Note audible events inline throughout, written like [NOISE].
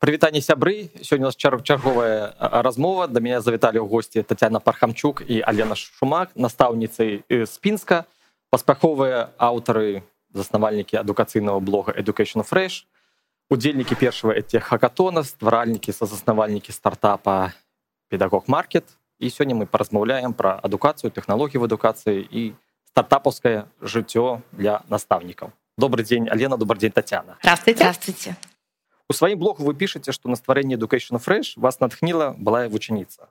прывітанне сябры сёння у нас чар чарговая размова да меня завіталі ў госці Татяна пархамчук і Алена шумак настаўніцы з пінска паспяховыя аўтары заснавальнікі адукацыйнага блога education fresh удзельнікі першага этих хакатона стваральнікі са заснавальнікі стартапа педагог маркет і сёння мы паразмаўляем пра адукацыю тэхналогію в адукацыі і стартапаўскае жыццё для настаўнікаў добрый дзень Алена добрый дзень Татяна здравствуйте здравствуйте у сваім блогу вы пішаце што на стварэнне education fresh вас натхніла былая вучаніца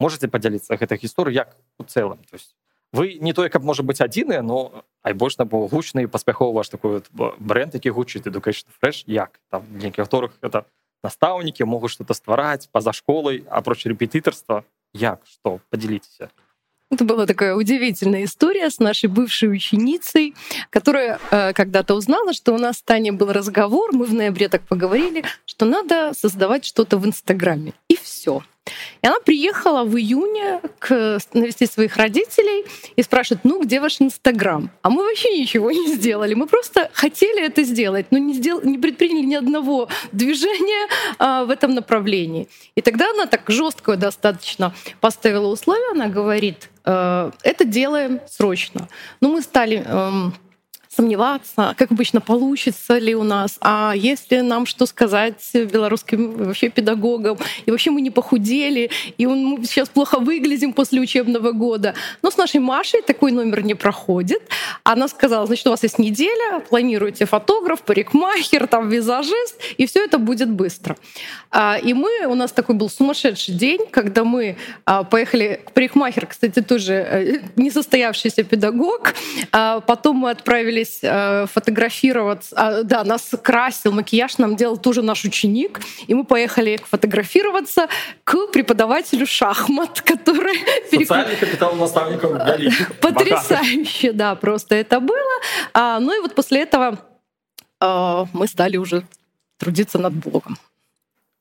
можете падзяліцца гэтай гісторыі як у цэлым то есть вы не тое каб можа быць адзіныя но айбольш на бо гучны паспяхова ваш такой вот бренд які гучыць education fresh як там нейкіх которых это настаўнікі могуць что-то ствараць па-за школай апроч рэпетытарства як что подзяліцеся Это была такая удивительная история с нашей бывшей ученицей, которая э, когда-то узнала, что у нас с Таней был разговор, мы в ноябре так поговорили, что надо создавать что-то в Инстаграме. И все. И она приехала в июне к, навестить своих родителей и спрашивает, ну где ваш Инстаграм? А мы вообще ничего не сделали. Мы просто хотели это сделать, но не, сдел... не предприняли ни одного движения а, в этом направлении. И тогда она так жестко достаточно поставила условия. Она говорит, э, это делаем срочно. Но мы стали... Сомневаться, как обычно, получится ли у нас, а если нам что сказать белорусским вообще педагогам, и вообще мы не похудели, и мы сейчас плохо выглядим после учебного года. Но с нашей Машей такой номер не проходит. Она сказала, значит, у вас есть неделя, планируйте фотограф, парикмахер, там визажист, и все это будет быстро. А, и мы, у нас такой был сумасшедший день, когда мы а, поехали к парикмахеру, кстати, тоже э, несостоявшийся педагог, а, потом мы отправились отправились э, фотографироваться. А, да, нас красил, макияж нам делал тоже наш ученик. И мы поехали фотографироваться к преподавателю шахмат, который... [LAUGHS] Социальный капитал наставников [LAUGHS] Потрясающе, да, просто это было. А, ну и вот после этого а, мы стали уже трудиться над блогом.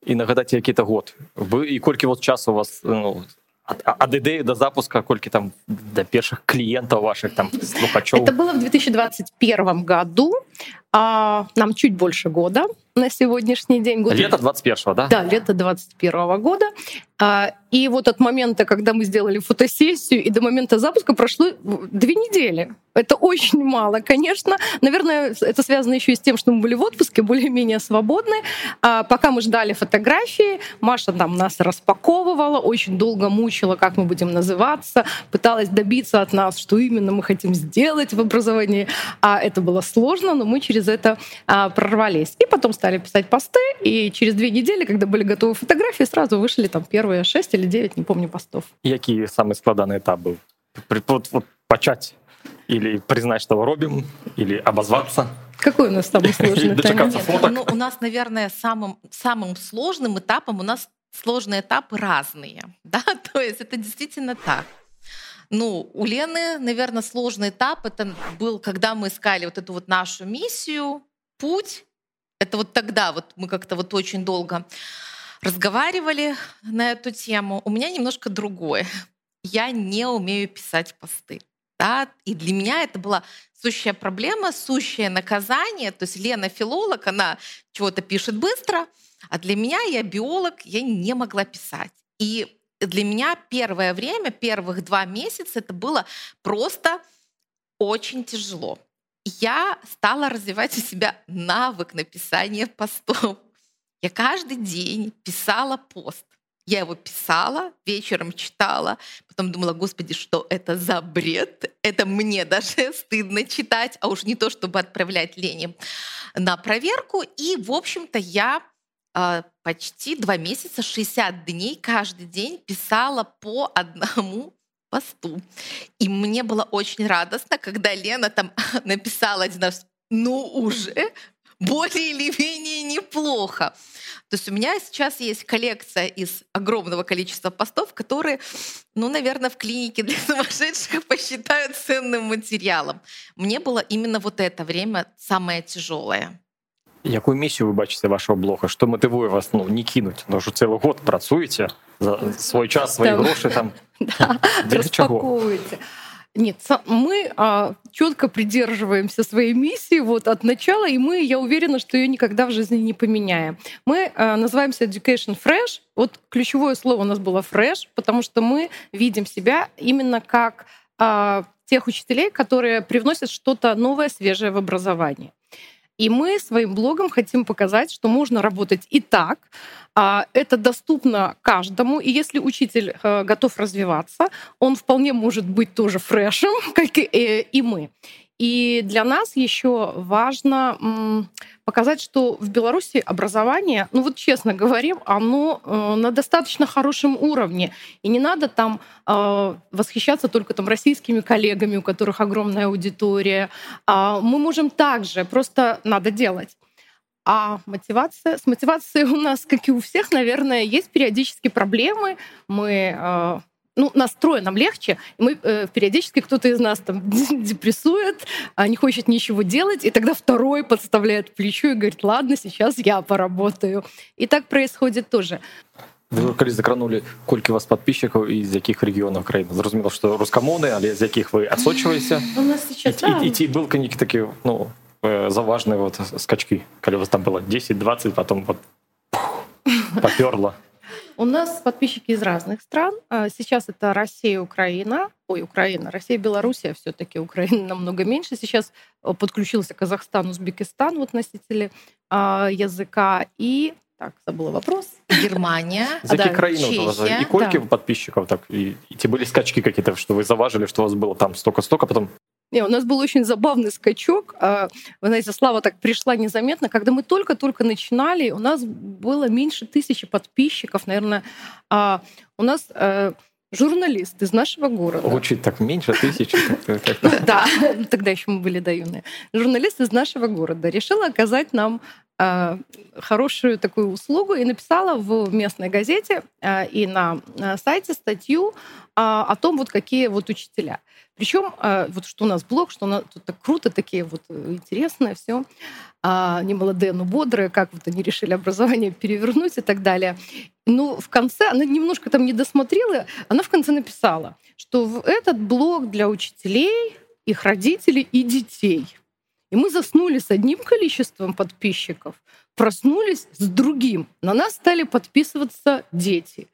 І нагадаць які-то год вы і колькі вот часу у вас ну, ад ідэі до запуска колькі там до першых клиентов ваших там слухачоў это было в 2021 году а нам чуть больше года на сегодняшний день год лето 21 да да лето 21 года а, и вот от момента когда мы сделали фотосессию и до момента запуска прошло две недели. Это очень мало конечно. Наверное это связано еще и с тем что мы были в отпуске более-менее свободны. А пока мы ждали фотографии маша там нас распаковывала очень долго мучила как мы будем называться пыталась добиться от нас что именно мы хотим сделать в образовании. А это было сложно но мы через это а, прорвались. И потом стали писать посты и через две недели когда были готовы фотографии сразу вышли там первые шесть или девять не помню постов який самый складаны этап был вот, вот, почать или признать, что робим, или обозваться? Какой у нас самый сложный этап? Ну, у нас, наверное, самым, самым сложным этапом у нас сложные этапы разные. [LAUGHS] Да? То есть это действительно так. Ну, у Лены, наверное, сложный этап это был, когда мы искали вот эту вот нашу миссию, путь. Это вот тогда вот мы как-то вот очень долго разговаривали на эту тему. У меня немножко другое. Я не умею писать посты. Да? И для меня это была сущая проблема, сущее наказание. То есть Лена филолог, она чего-то пишет быстро, а для меня я биолог, я не могла писать. И для меня первое время, первых два месяца, это было просто очень тяжело. Я стала развивать у себя навык написания [LAUGHS] постов. Я каждый день писала пост. Я его писала, вечером читала, потом думала, господи, что это за бред? Это мне даже [LAUGHS] стыдно читать, а уж не то, чтобы отправлять Лене на проверку. И, в общем-то, я э, почти два месяца, 60 дней каждый день писала по одному посту. И мне было очень радостно, когда Лена там [LAUGHS] написала один раз, ну уже более или менее неплохо. То есть у меня сейчас есть коллекция из огромного количества постов, которые, ну, наверное, в клинике для сумасшедших посчитают ценным материалом. Мне было именно вот это время самое тяжелое. Якую миссию вы бачыце вашего блога что мотивуе вас ну не кинуть но уже целый год працуеце за свой час свои грошы там распакуеце [LAUGHS] Нет, мы а, четко придерживаемся своей миссии вот от начала, и мы, я уверена, что ее никогда в жизни не поменяем. Мы а, называемся Education Fresh. Вот ключевое слово у нас было fresh, потому что мы видим себя именно как а, тех учителей, которые привносят что-то новое, свежее в образование. И мы своим блогом хотим показать, что можно работать и так. А, это доступно каждому. И если учитель э, готов развиваться, он вполне может быть тоже фрешем, [LAUGHS] как и, э, и мы. И для нас еще важно показать, что в Беларуси образование, ну вот честно говорим, оно э, на достаточно хорошем уровне. И не надо там э, восхищаться только там российскими коллегами, у которых огромная аудитория. А мы можем также, просто надо делать. А мотивация, с мотивацией у нас, как и у всех, наверное, есть периодически проблемы. Мы э, ну, настроен нам легче. И мы э, периодически кто-то из нас там [LAUGHS] депрессует, а не хочет ничего делать, и тогда второй подставляет плечо и говорит, ладно, сейчас я поработаю. И так происходит тоже. Ви коли закранули колькі вас подписчиков і з яких регіонів країни зрозуміло що рускамони але з яких ви відсочуєтеся у нас сейчас і, да. і, і ті були які такі ну заважні вот скачки коли у вас там было 10-20 потом вот поперло у нас подписчики из разных стран. А, сейчас это Россия, Украина. Ой, Украина, Россия, Белоруссия все-таки Украина [LAUGHS] намного меньше. Сейчас э, подключился Казахстан, Узбекистан, вот носители а, языка. И так, забыла вопрос. Германия. [LAUGHS] За да, країни И кольки да. подписчиков так и, и те были скачки какие-то, что вы заважили, что у вас было там столько-столько, потом не, у нас был очень забавный скачок. А, вы знаете, Слава так пришла незаметно. Когда мы только-только начинали, у нас было меньше тысячи подписчиков, наверное. А, у нас э, журналист из нашего города. Очень так меньше тысячи. [LAUGHS] Да, тогда еще мы были доюные. Журналист из нашего города решила оказать нам а, хорошую такую услугу и написала в местной газете и на сайте статью о том, вот какие вот учителя. Причем а, вот что у нас блог, что у нас тут так круто, такие вот э, интересные все. А, они молодые, но бодрые, как вот они решили образование перевернуть и так далее. Ну, в конце, она немножко там не досмотрела, она в конце написала, что в этот блог для учителей, их родителей и детей. И мы заснули с одним количеством подписчиков, проснулись с другим. На нас стали подписываться дети.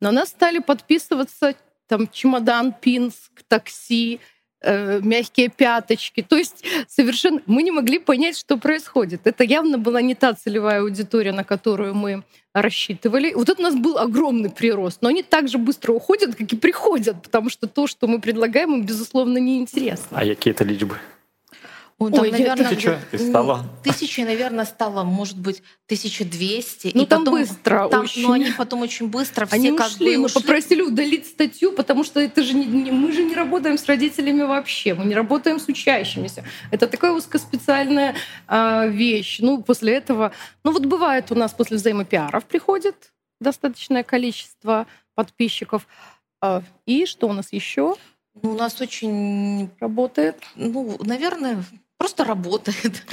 На нас стали подписываться там чемодан, Пинск, такси, э, мягкие пяточки. То есть совершенно мы не могли понять, что происходит. Это явно была не та целевая аудитория, на которую мы рассчитывали. Вот это у нас был огромный прирост, но они так же быстро уходят, как и приходят, потому что то, что мы предлагаем, им, безусловно, неинтересно. А какие это личбы? Он там, Ой, наверное, тысяча стало. [LAUGHS] Тысячи, наверное, стало, может быть, 1200. Ну, и там потом, быстро там, очень. Но они потом очень быстро все они как ушли. бы ушли. Мы попросили удалить статью, потому что это же не, не, мы же не работаем с родителями вообще, мы не работаем с учащимися. Это такая узкоспециальная э, вещь. Ну, после этого... Ну, вот бывает у нас после взаимопиаров приходит достаточное количество подписчиков. Э, и что у нас еще? Ну, у нас очень работает, ну, наверное, просто работает.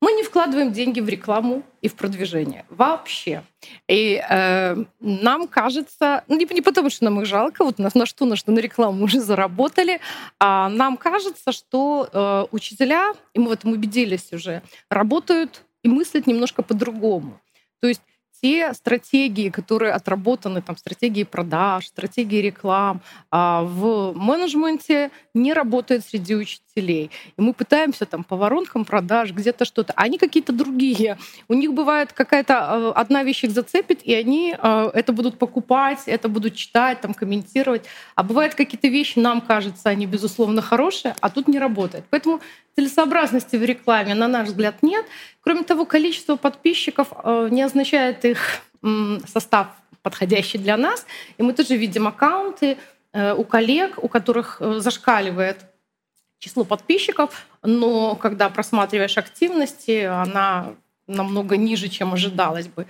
Мы не вкладываем деньги в рекламу и в продвижение вообще. И э, нам кажется, ну не, не потому что нам их жалко, вот на, на что на что на рекламу уже заработали, а нам кажется, что э, учителя, и мы в этом убедились уже, работают и мыслят немножко по-другому. То есть те стратегии, которые отработаны, там, стратегии продаж, стратегии реклам, а, в менеджменте не работают среди учителей. И мы пытаемся там по воронкам продаж, где-то что-то. Они какие-то другие. У них бывает какая-то а, одна вещь их зацепит, и они а, это будут покупать, это будут читать, там, комментировать. А бывают какие-то вещи, нам кажется, они, безусловно, хорошие, а тут не работает. Поэтому целесообразности в рекламе, на наш взгляд, нет. Кроме того, количество подписчиков э, не означает их состав подходящий для нас. И мы тоже видим аккаунты э, у коллег, у которых э, зашкаливает число подписчиков, но когда просматриваешь активности, она намного ниже, чем ожидалось бы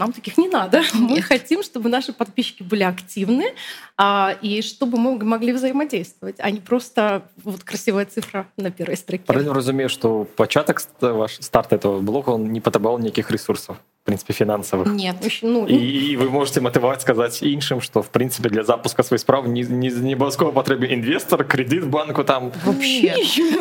А, нам таких не надо. [LAUGHS] Мы хотим, чтобы наши подписчики были активны а, и чтобы мы могли взаимодействовать, а не просто вот красивая цифра на первой строке. Правильно разумею, что початок ваш старт этого блока он не потребовал никаких ресурсов. В принципе фінансавых нет ну, і, і вы можете матываць сказаць іншым что в принципе для запуска свой справ не, не, не абавязкова патрэбен інвестор кредит банку там вообще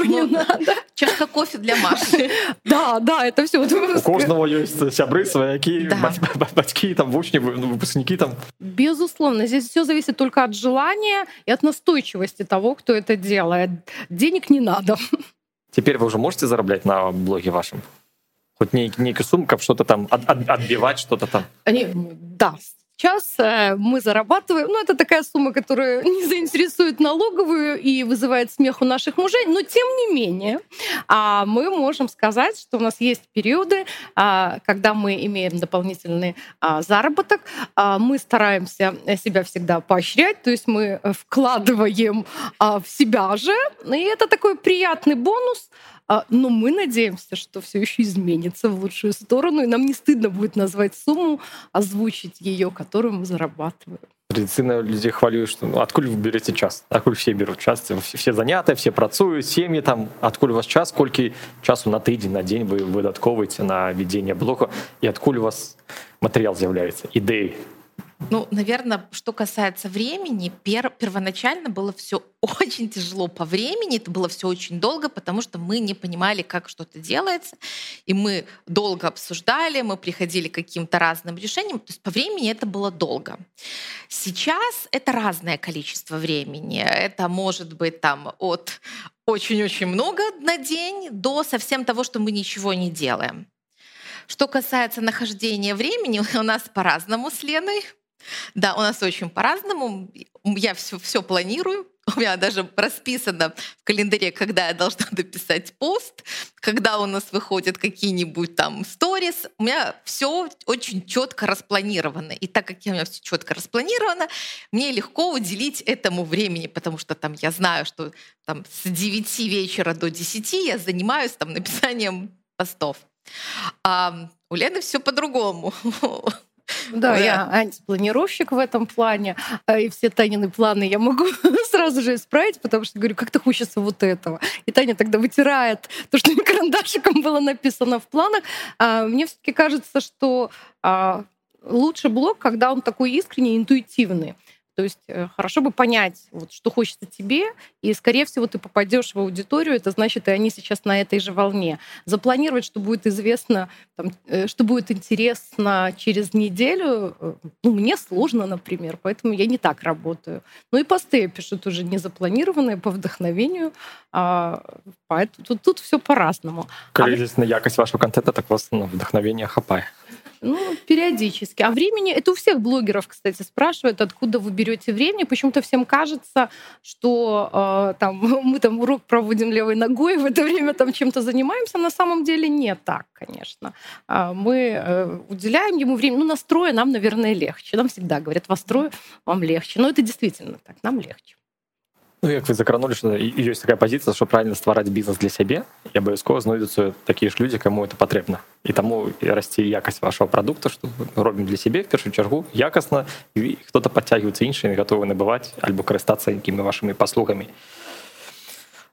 не надо чашка кофе для Маши [LAUGHS] да да это все у кожного есть сябры сваякі Да. [LAUGHS] бацькі там вучні ну, выпускники там Безусловно, здесь все зависит только от желания и от настойчивости того, кто это делает. Денег не надо. теперь вы уже можете зараблять на блоге вашем хоть ней нейкая сумма каб что-то там от- от- отбивать что-то там Они, да, сейчас э, мы зарабатываем, ну это такая сумма, которая [LAUGHS] не заинтересует налоговую и вызывает смех у наших мужей, но тем не менее а, мы можем сказать, что у нас есть периоды, а, когда мы имеем дополнительный а, заработок, мы стараемся себя всегда поощрять, то есть мы вкладываем в себя же, и это такой приятный бонус, но мы надеемся, что все еще изменится в лучшую сторону, и нам не стыдно будет назвать сумму, озвучить ее, которую мы зарабатываем. традыцыйна людзей хвалюю что ну, адкуль вы берете час адкуль все берут час все, все заняты все працуюць сем'і там адкуль у вас час колькі часу на тыдзень на дзень вы выдаткоўваеце на вядзенне блока і адкуль у вас матэрыял з'яўляецца ідэі Ну, наверное, что касается времени, пер- первоначально было все [LAUGHS] очень тяжело по времени, это было все очень долго, потому что мы не понимали, как что-то делается, и мы долго обсуждали, мы приходили к каким-то разным решениям, то есть по времени это было долго. Сейчас это разное количество времени, это может быть там от очень-очень много на день до совсем того, что мы ничего не делаем. Что касается нахождения времени, [LAUGHS] у нас по-разному с Леной. Да, у нас очень по-разному. Я все, все планирую. [LAUGHS] У меня даже расписано в календаре, когда я должна [LAUGHS] написать пост, когда у нас выходят какие-нибудь там сторис. У меня все очень четко распланировано. И так как у меня все четко распланировано, мне легко уделить этому времени, потому что там я знаю, что там с 9 вечера до 10 я занимаюсь там написанием постов. А у Лены все по-другому. [LAUGHS] Да, Да. я антипланировщик в этом плане, а, и все Танины планы я могу [LAUGHS] сразу же исправить, потому что говорю, как-то хочется вот этого. И Таня тогда вытирает то, что [LAUGHS] карандашиком было написано в планах. А, Мне все-таки кажется, что а, лучше блог, когда он такой искренний, интуитивный. То есть э, хорошо бы понять, вот, что хочется тебе, и, скорее всего, ты попадешь в аудиторию, это значит, и они сейчас на этой же волне. Запланировать, что будет известно, там, э, что будет интересно через неделю, э, ну, мне сложно, например, поэтому я не так работаю. Ну и посты я пишу тоже не запланированные, по вдохновению, а, поэтому тут, тут все по-разному. калі А якасць вашего контента так вас на вдохновение хапае Ну, периодически. А времени, это у всех блогеров, кстати, спрашивают, откуда вы берете времени. Почему-то всем кажется, что э, там, [LAUGHS] мы там урок проводим левой ногой, в это время там чем-то занимаемся. На самом деле не так, конечно. А Мы э, уделяем ему время. Ну, настроя нам, наверное, легче. Нам всегда говорят, вас трое, вам легче. Но это действительно так, нам легче. Ну як вы закранули что і- і ёсць такая пазіцыя что правильно ствараць бізнес для сябе і абавязкова знойдуцца такія ж людзі кому это патрэбна і таму і расце якасць вашего продукта что мы робім для сябе в першую чаргу якасна і хто-то подцягивается іншымі готовы набываць альбо карыстацца якімі вашими паслугамі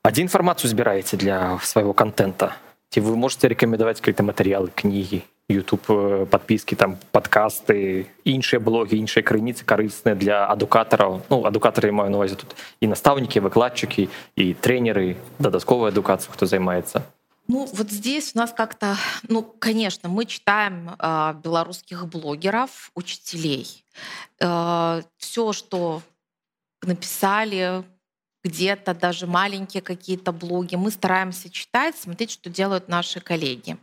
а дзе інфармацыю збіраеце для свайго контента ці вы можете рэкамендаваць какие-то матэрыялы кнігі YouTube э, подписки там подкасты іншыя блогі іншыя крыніцы карысныя для адукатараў ну адукатары я маю на увазе тут і настаўнікі выкладчыкі і тренеры дадатковая адукацыя хто займаецца Ну, вот здесь у нас как-то, ну, конечно, мы читаем э, белорусских блогеров, учителей. все, что написали где-то, даже маленькие какие-то блоги, мы стараемся читать, смотреть, что делают наши коллеги.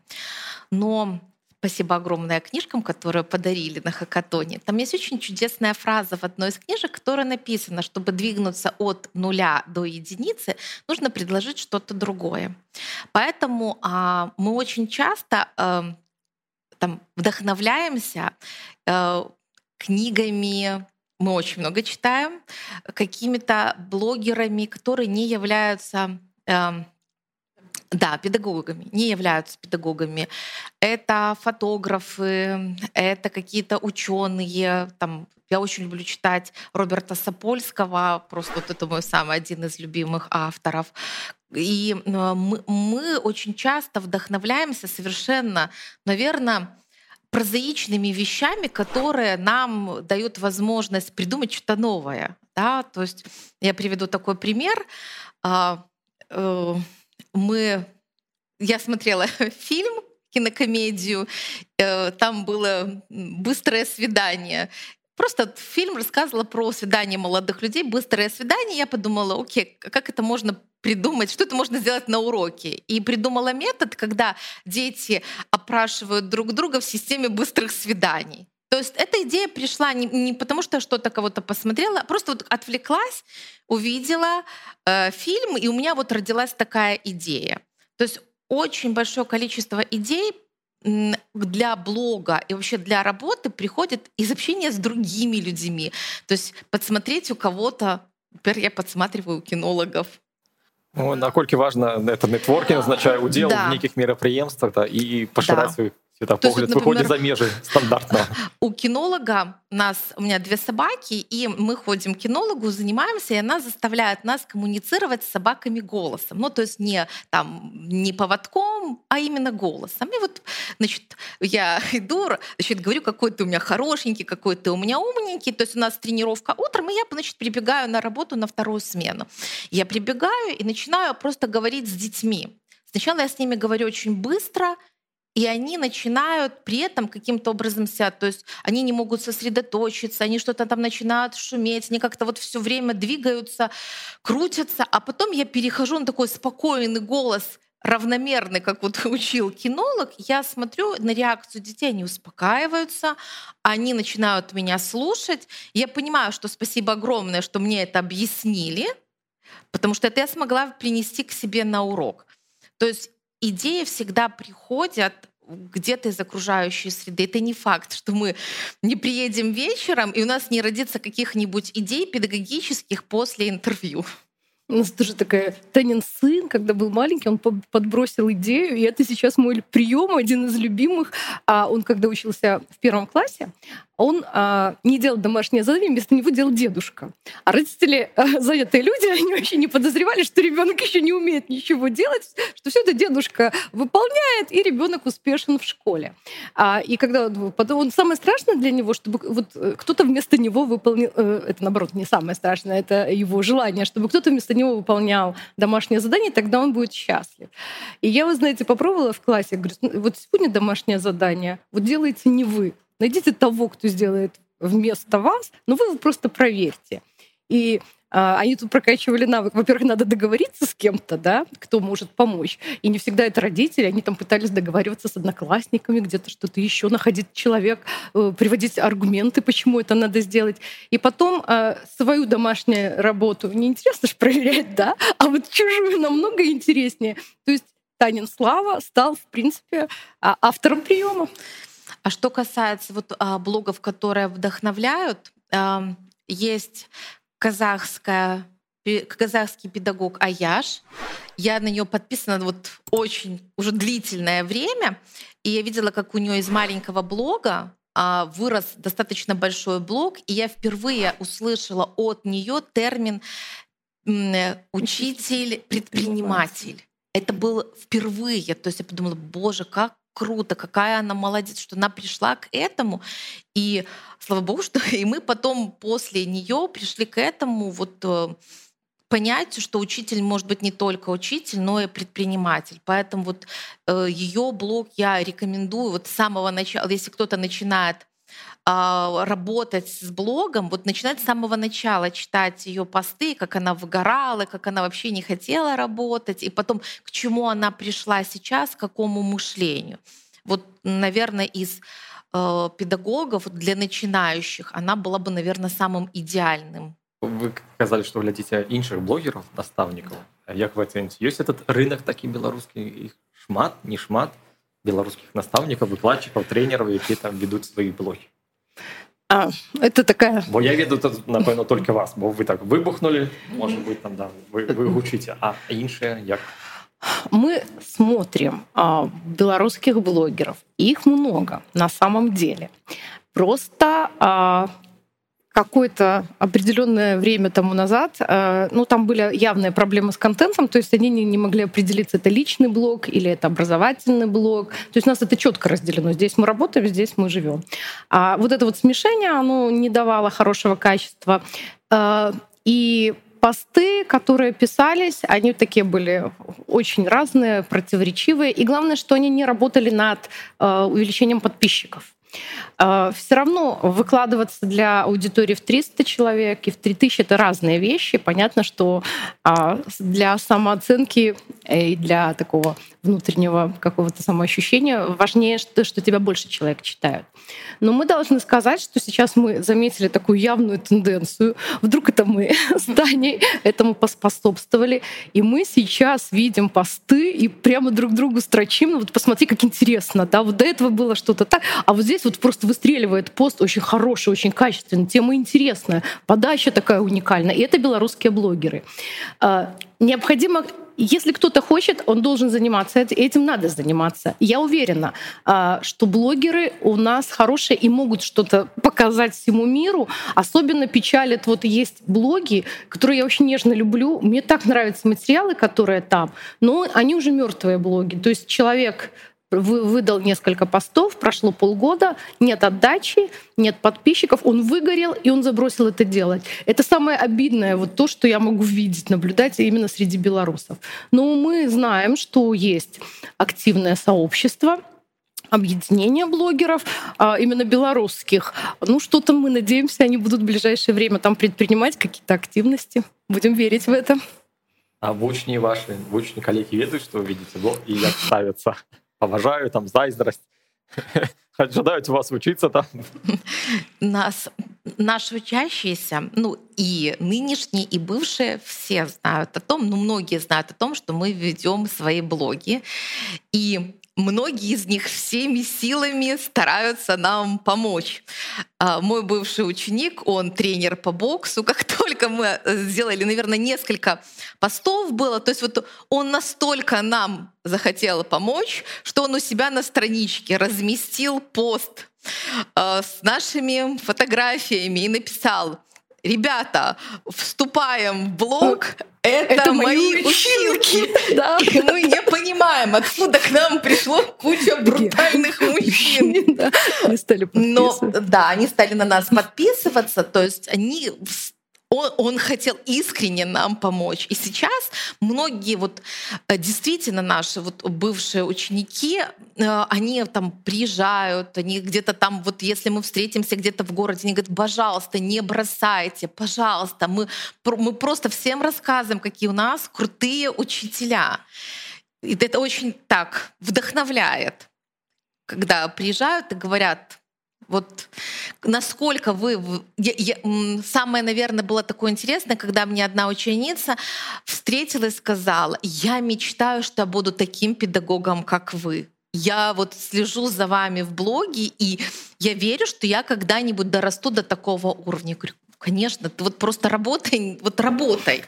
Но спасибо огромное книжкам, которые подарили на хакатоне. Там есть очень чудесная фраза в одной из книжек, которая написана, чтобы двигнуться от нуля до единицы, нужно предложить что-то другое. Поэтому а, мы очень часто э, там, вдохновляемся э, книгами, мы очень много читаем, какими-то блогерами, которые не являются э, да, педагогами, не являются педагогами. Это фотографы, это какие-то ученые. Там, я очень люблю читать Роберта Сапольского, просто вот это мой самый один из любимых авторов. И э, мы, мы очень часто вдохновляемся совершенно, наверное, прозаичными вещами, которые нам дают возможность придумать что-то новое. Да? То есть я приведу такой пример. А, э, мы, я смотрела [LAUGHS] фильм кинокомедию, э, там было быстрое свидание. Просто фильм рассказывал про свидание молодых людей, быстрое свидание. Я подумала, окей, как это можно придумать, что это можно сделать на уроке. И придумала метод, когда дети опрашивают друг друга в системе быстрых свиданий. То есть эта идея пришла не, не потому, что что-то кого-то посмотрела, а просто вот отвлеклась, увидела э, фильм, и у меня вот родилась такая идея. То есть очень большое количество идей для блога и вообще для работы приходит из общения с другими людьми. То есть подсмотреть у кого-то, например, я подсматриваю у кинологов, Ну, наколькі важна это нетворкінг означае удзел да. в нейкіх мерапрыемствах да, і пашыраць да. свой светапогляд выходит за межи стандартно. [LAUGHS] У кинолога нас, у меня две собаки, и мы ходим к кинологу, занимаемся, и она заставляет нас коммуницировать с собаками голосом. Ну, то есть не, там, не поводком, а именно голосом. И вот, значит, я [LAUGHS] иду, значит, говорю, какой ты у меня хорошенький, какой ты у меня умненький. То есть у нас тренировка утром, и я, значит, прибегаю на работу на вторую смену. Я прибегаю и начинаю просто говорить с детьми. Сначала я с ними говорю очень быстро, и они начинают при этом каким-то образом себя, то есть они не могут сосредоточиться, они что-то там начинают шуметь, они как-то вот все время двигаются, крутятся, а потом я перехожу на такой спокойный голос, равномерный, как вот [LAUGHS] учил кинолог, я смотрю на реакцию детей, они успокаиваются, они начинают меня слушать. Я понимаю, что спасибо огромное, что мне это объяснили, потому что это я смогла принести к себе на урок. То есть идеи всегда приходят где-то из окружающей среды. Это не факт, что мы не приедем вечером, и у нас не родится каких-нибудь идей педагогических после интервью. У нас тоже такая Танин сын, когда был маленький, он подбросил идею, и это сейчас мой прием, один из любимых. А он, когда учился в первом классе, он а, не делал домашнее задание, вместо него делал дедушка. А родители, а, занятые люди, [LAUGHS] они вообще не подозревали, что ребенок еще не умеет ничего делать, что все это дедушка выполняет, и ребенок успешен в школе. А, и когда потом он самое страшное для него, чтобы вот э, кто-то вместо него выполнил, э, это наоборот не самое страшное, это его желание, чтобы кто-то вместо него выполнял домашнее задание, тогда он будет счастлив. И я, вы знаете, попробовала в классе, говорю, «Ну, вот сегодня домашнее задание, вот делаете не вы, Найдите того, кто сделает вместо вас, но вы его просто проверьте. И а, они тут прокачивали навык. Во-первых, надо договориться с кем-то, да, кто может помочь. И не всегда это родители. Они там пытались договариваться с одноклассниками, где-то что-то еще, находить человек, э, приводить аргументы, почему это надо сделать. И потом э, свою домашнюю работу неинтересно же проверять, да, а вот чужую намного интереснее. То есть Танин Слава стал, в принципе, а, автором приема. А что касается вот а, блогов, которые вдохновляют, есть казахская казахский педагог Аяш. Я на нее подписана вот очень уже длительное время, и я видела, как у нее из маленького блога а, вырос достаточно большой блог, и я впервые услышала от нее термин учитель-предприниматель. Это было впервые. То есть я подумала, боже, как круто, какая она молодец, что она пришла к этому. И слава богу, что [LAUGHS] и мы потом после нее пришли к этому вот э, понятию, что учитель может быть не только учитель, но и предприниматель. Поэтому вот э, ее блог я рекомендую вот с самого начала, если кто-то начинает работать с блогом, вот начинать с самого начала читать ее посты, как она выгорала, как она вообще не хотела работать, и потом к чему она пришла сейчас, к какому мышлению. Вот, наверное, из э, педагогов для начинающих она была бы, наверное, самым идеальным. Вы сказали, что глядите іншых блогеров, наставников. Як вы оцените? Есть этот рынок такой белорусский, их шмат, не шмат белорусских наставников, выкладчиков, тренеров, які там ведут свои блоги? А, это такая... Бо я веду, напевно, только вас, бо вы так выбухнули, может быть, там, да, вы, вы гучите, а іншие як? Мы смотрим а, белорусских блогеров. Их много на самом деле. Просто а, какое-то определенное время тому назад, э, ну, там были явные проблемы с контентом, то есть они не, не могли определиться, это личный блог или это образовательный блог. То есть у нас это четко разделено. Здесь мы работаем, здесь мы живем. А вот это вот смешение, оно не давало хорошего качества. Э, и посты, которые писались, они такие были очень разные, противоречивые. И главное, что они не работали над э, увеличением подписчиков. А, Все равно выкладываться для аудитории в 300 человек и в 3000 — это разные вещи. Понятно, что а, для самооценки и для такого внутреннего какого-то самоощущения важнее, что, что тебя больше человек читают. Но мы должны сказать, что сейчас мы заметили такую явную тенденцию. Вдруг это мы [LAUGHS] с Таней этому поспособствовали. И мы сейчас видим посты и прямо друг другу строчим. Ну вот посмотри, как интересно. Да? Вот до этого было что-то так. А вот здесь вот просто выстреливает пост очень хороший, очень качественный. Тема интересная. Подача такая уникальная. И это белорусские блогеры. А, необходимо если кто-то хочет, он должен заниматься этим, надо заниматься. Я уверена, а, что блогеры у нас хорошие и могут что-то показать всему миру. Особенно печалит, вот есть блоги, которые я очень нежно люблю. Мне так нравятся материалы, которые там, но они уже мертвые блоги. То есть человек выдал несколько постов, прошло полгода, нет отдачи, нет подписчиков, он выгорел, и он забросил это делать. Это самое обидное, вот то, что я могу видеть, наблюдать именно среди белорусов. Но мы знаем, что есть активное сообщество, объединение блогеров, а, именно белорусских. Ну, что-то мы надеемся, они будут в ближайшее время там предпринимать какие-то активности. Будем верить в это. А вучні ваши вучні коллеги ведают, что вы видите блог и як? Поважаю, там зайздрость. [LAUGHS] Ожидают вас учиться там. Нас, наши учащиеся, ну и нынешние, и бывшие, все знают о том, ну многие знают о том, что мы ведем свои блоги. И многие из них всеми силами стараются нам помочь. А, мой бывший ученик, он тренер по боксу. [LAUGHS] Как только мы э, сделали, наверное, несколько постов было, то есть вот он настолько нам захотел помочь, что он у себя на страничке разместил пост э, с нашими фотографиями и написал ребята, вступаем в блог, это, это мои училки. [LAUGHS] Да. И мы не понимаем, откуда к нам пришло куча брутальных [LAUGHS] мужчин. Да. Они стали Но да, они стали на нас подписываться, то есть они он, он хотел искренне нам помочь. И сейчас многие вот э, действительно наши вот бывшие ученики, э, они там приезжают, они где-то там, вот если мы встретимся где-то в городе, они говорят, пожалуйста, не бросайте, пожалуйста, мы, мы просто всем рассказываем, какие у нас крутые учителя. И это очень так вдохновляет, когда приезжают и говорят, вот насколько вы... Я, я, самое, наверное, было такое интересное, когда мне одна ученица встретила и сказала, я мечтаю, что я буду таким педагогом, как вы. Я вот слежу за вами в блоге, и я верю, что я когда-нибудь дорасту до такого уровня. Я говорю, конечно, ты вот просто работай, вот работай.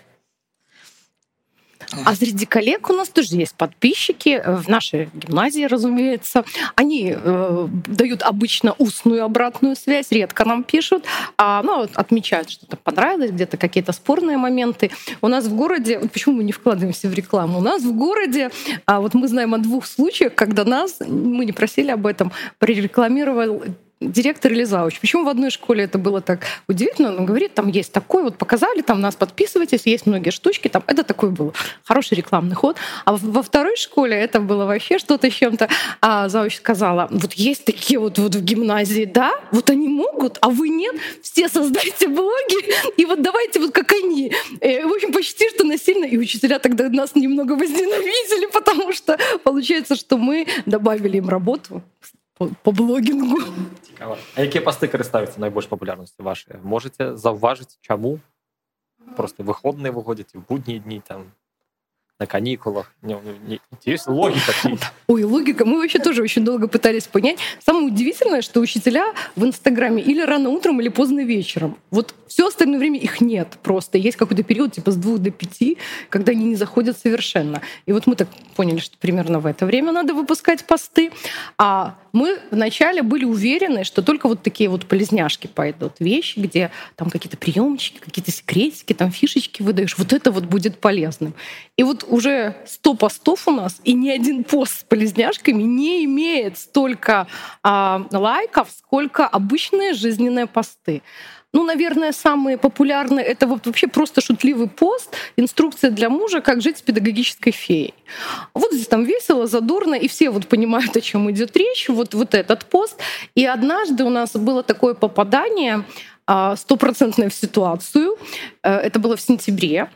А среди коллег у нас тоже есть подписчики э, в нашей гимназии, разумеется. Они э, дают обычно устную обратную связь, редко нам пишут, а ну, отмечают, что то понравилось, где-то какие-то спорные моменты. У нас в городе, вот почему мы не вкладываемся в рекламу? У нас в городе, а вот мы знаем о двух случаях, когда нас, мы не просили об этом, прорекламировал директор или зауч. Почему в одной школе это было так удивительно? Он говорит, там есть такой, вот показали, там нас подписывайтесь, есть многие штучки, там это такой был хороший рекламный ход. А во второй школе это было вообще что-то чем-то. А зауч сказала, вот есть такие вот, вот в гимназии, да, вот они могут, а вы нет, все создайте блоги, и вот давайте вот как они. Э, в общем, почти что насильно, и учителя тогда нас немного возненавидели, [LAUGHS] потому что получается, что мы добавили им работу по, по блогінгу. Цікаво. А які пости користаються найбільш популярністю вашої? Можете зауважити, чому? Просто виходні виходять, в будні дні там на каникулах. Не, не, есть логика. [LAUGHS] Ой, логика. Мы вообще тоже очень долго пытались понять. Самое удивительное, что учителя в Инстаграме или рано утром, или поздно вечером. Вот все остальное время их нет просто. Есть какой-то период типа с двух до пяти, когда они не заходят совершенно. И вот мы так поняли, что примерно в это время надо выпускать посты. А мы вначале были уверены, что только вот такие вот полезняшки пойдут. Вещи, где там какие-то приемчики, какие-то секретики, там фишечки выдаешь. Вот это вот будет полезным. И вот уже 100 постов у нас, и ни один пост с полезняшками не имеет столько а, лайков, сколько обычные жизненные посты. Ну, наверное, самые популярные — это вот вообще просто шутливый пост, инструкция для мужа, как жить с педагогической феей. Вот здесь там весело, задорно, и все вот понимают, о чем идет речь, вот, вот этот пост. И однажды у нас было такое попадание стопроцентная в ситуацию. Э, это было в сентябре,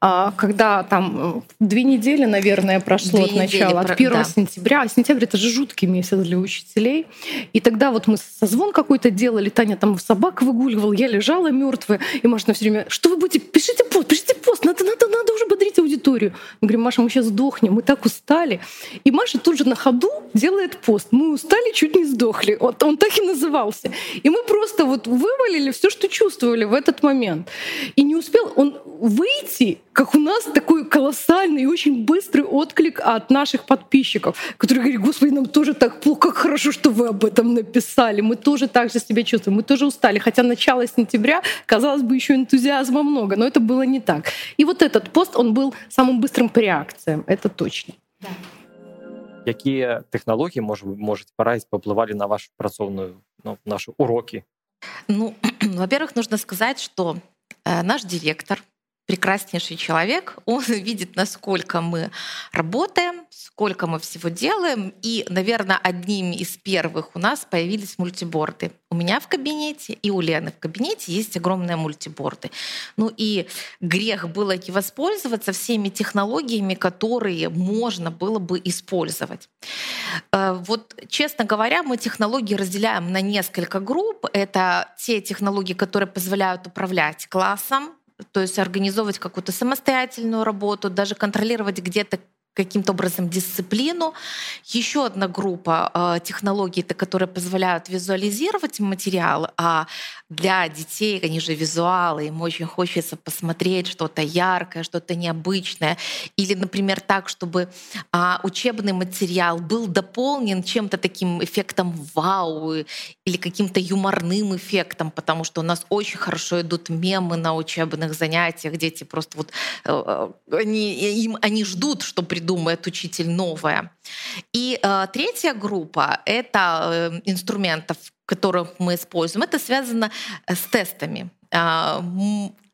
а, когда там э, две недели, наверное, прошло две от начала, от 1 да. сентября. А сентябрь — это же жуткий месяц для учителей. И тогда вот мы созвон какой-то делали, Таня там собак выгуливал, я лежала мертвая, и Маша все время, что вы будете, пишите пост, пишите пост, надо, надо, надо бодрить аудиторию. Мы говорим, Маша, мы сейчас сдохнем, мы так устали. И Маша тут же на ходу делает пост. Мы устали, чуть не сдохли. Вот он так и назывался. И мы просто вот вывалили все, что чувствовали в этот момент. И не успел он выйти, как у нас такой колоссальный и очень быстрый отклик от наших подписчиков, которые говорят, господи, нам тоже так плохо, как хорошо, что вы об этом написали. Мы тоже так же себя чувствуем, мы тоже устали. Хотя начало сентября, казалось бы, еще энтузиазма много, но это было не так. И вот этот пост, он был самым быстрым по реакциям, это точно. Да. Какие технологии, может, можете порадить, повлияли на вашу працоўную ну, наши уроки ну, [CLEARS THROAT] во-первых, нужно сказать, что э, наш директор прекраснейший человек, он [LAUGHS] видит, насколько мы работаем, сколько мы всего делаем. И, наверное, одними из первых у нас появились мультиборды. У меня в кабинете и у Лены в кабинете есть огромные мультиборды. Ну и грех было не воспользоваться всеми технологиями, которые можно было бы использовать. Э, вот, честно говоря, мы технологии разделяем на несколько групп. Это те технологии, которые позволяют управлять классом, то есть организовывать какую-то самостоятельную работу, даже контролировать где-то каким-то образом дисциплину. Еще одна группа э, технологий, которые позволяют визуализировать материал, а для детей, они же визуалы, им очень хочется посмотреть что-то яркое, что-то необычное. Или, например, так, чтобы а, учебный материал был дополнен чем-то таким эффектом вау или каким-то юморным эффектом, потому что у нас очень хорошо идут мемы на учебных занятиях. Дети просто вот э, э, они, им, они ждут, что придумает учитель новое. И э, третья группа — это э, инструментов, которых мы используем, это связано с тестами.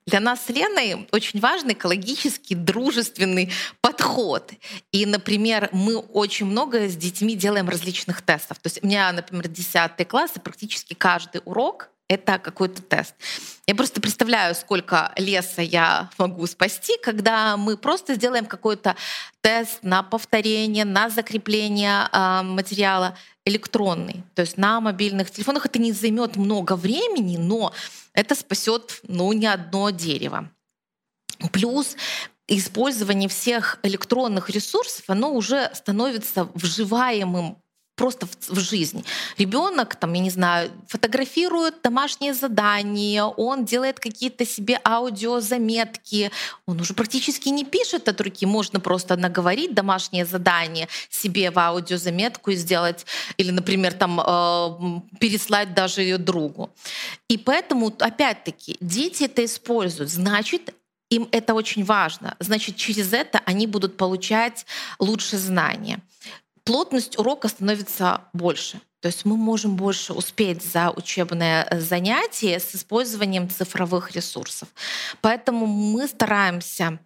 Для нас с Леной очень важный экологический, дружественный подход. И, например, мы очень много с детьми делаем различных тестов. То есть у меня, например, 10 класс, и практически каждый урок это какой-то тест. Я просто представляю, сколько леса я могу спасти, когда мы просто сделаем какой-то тест на повторение, на закрепление э, материала электронный. То есть на мобильных телефонах это не займет много времени, но это спасет ну, не одно дерево. Плюс использование всех электронных ресурсов, оно уже становится вживаемым просто в, в жизнь. Ребенок, там, я не знаю, фотографирует домашние задания, он делает какие-то себе аудиозаметки, он уже практически не пишет от руки, можно просто наговорить домашнее задание себе в аудиозаметку и сделать, или, например, там э, переслать даже ее другу. И поэтому, опять-таки, дети это используют, значит, им это очень важно. Значит, через это они будут получать лучше знания плотность урока становится больше. То есть мы можем больше успеть за учебное э, занятие с использованием цифровых ресурсов. Поэтому мы стараемся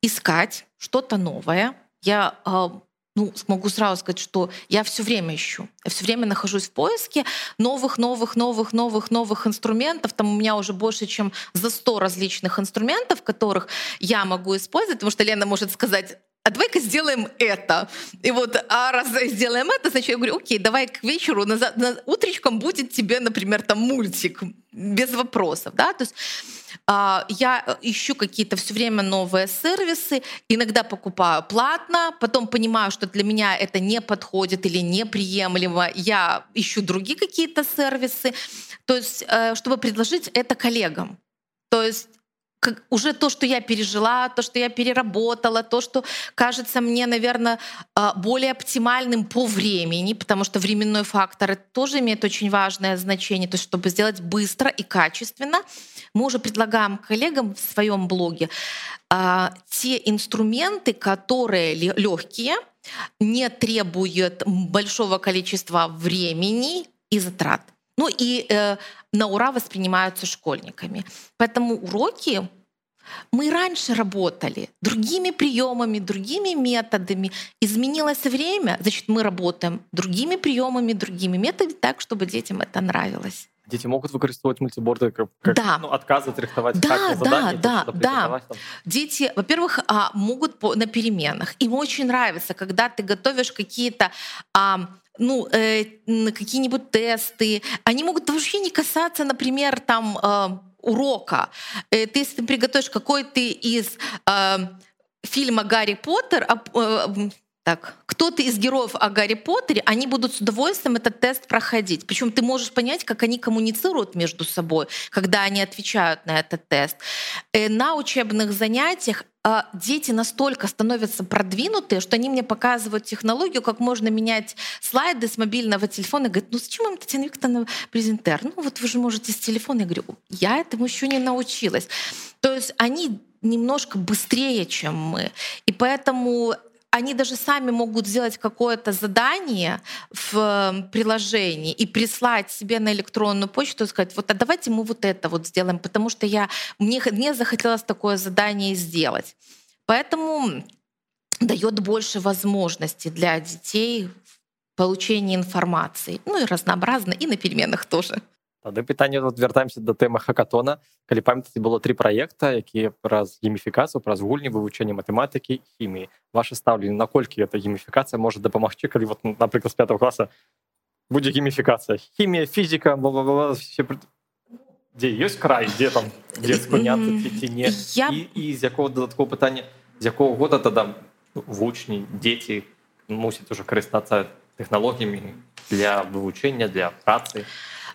искать что-то новое. Я э, ну, могу сразу сказать, что я все время ищу. Я все время нахожусь в поиске новых, новых, новых, новых, новых инструментов. Там у меня уже больше, чем за 100 различных инструментов, которых я могу использовать, потому что Лена может сказать, а давай-ка сделаем это. И вот, а раз сделаем это, значит, я говорю, окей, давай к вечеру, на, на, утречком будет тебе, например, там мультик, без вопросов, да, то есть а, я ищу какие-то все время новые сервисы, иногда покупаю платно, потом понимаю, что для меня это не подходит или неприемлемо, я ищу другие какие-то сервисы, то есть э, чтобы предложить это коллегам. То есть уже то, что я пережила, то, что я переработала, то, что кажется мне, наверное, а, более оптимальным по времени, потому что временной фактор тоже имеет очень важное значение, то есть чтобы сделать быстро и качественно, мы уже предлагаем коллегам в своем блоге а, те инструменты, которые легкие, не требуют большого количества времени и затрат. Ну и э, на ура воспринимаются школьниками. Поэтому уроки мы раньше работали другими приемами, другими методами. Изменилось время, значит, мы работаем другими приемами, другими методами так, чтобы детям это нравилось. Дети могут використовувати мультиборди как, как да. ну, отказывать рихтовать да, задания, да, да, да. Дети, во-первых, а, могут на переменах. Им очень нравится, когда ты готовишь какие-то ну, э, какие-нибудь тесты. Они могут вообще не касаться, например, там э, урока. Э, ты, если ты приготовишь какой-то из э, фильма Гарри Поттер, э, так, кто-то из героев о Гарри Поттере, они будут с удовольствием этот тест проходить. Причем ты можешь понять, как они коммуницируют между собой, когда они отвечают на этот тест. Э, на учебных занятиях дети настолько становятся продвинутые, что они мне показывают технологию, как можно менять слайды с мобильного телефона. И говорят, ну зачем вам, Татьяна Викторовна, презентер? Ну вот вы же можете с телефона. Я говорю, я этому еще не научилась. То есть они немножко быстрее, чем мы. И поэтому они даже сами могут сделать какое-то задание в эм, приложении и прислать себе на электронную почту и сказать, вот а давайте мы вот это вот сделаем, потому что я, мне, мне захотелось такое задание сделать. Поэтому дает больше возможностей для детей в информации. Ну и разнообразно, и на переменах тоже. Тады пытанне вот вяртаемся да тэмы хакатона калі памятаце было три праекта якія праз гейміфікацыю праз гульні вывучэнне матэматыкі хіміі ваше стаўленне наколькі эта гейміфікацыя можа дапамагчы калі вот напрыклад з 5 класа будзе гейміфікацыя хімія фізіка дзе ёсць край дзе там дзе спыняцца ці не я... і, і з якого дадаткова пытання з якого года тада вучні дзеці мусяць уже карыстацца тэхналогіямі для вывучэння для працы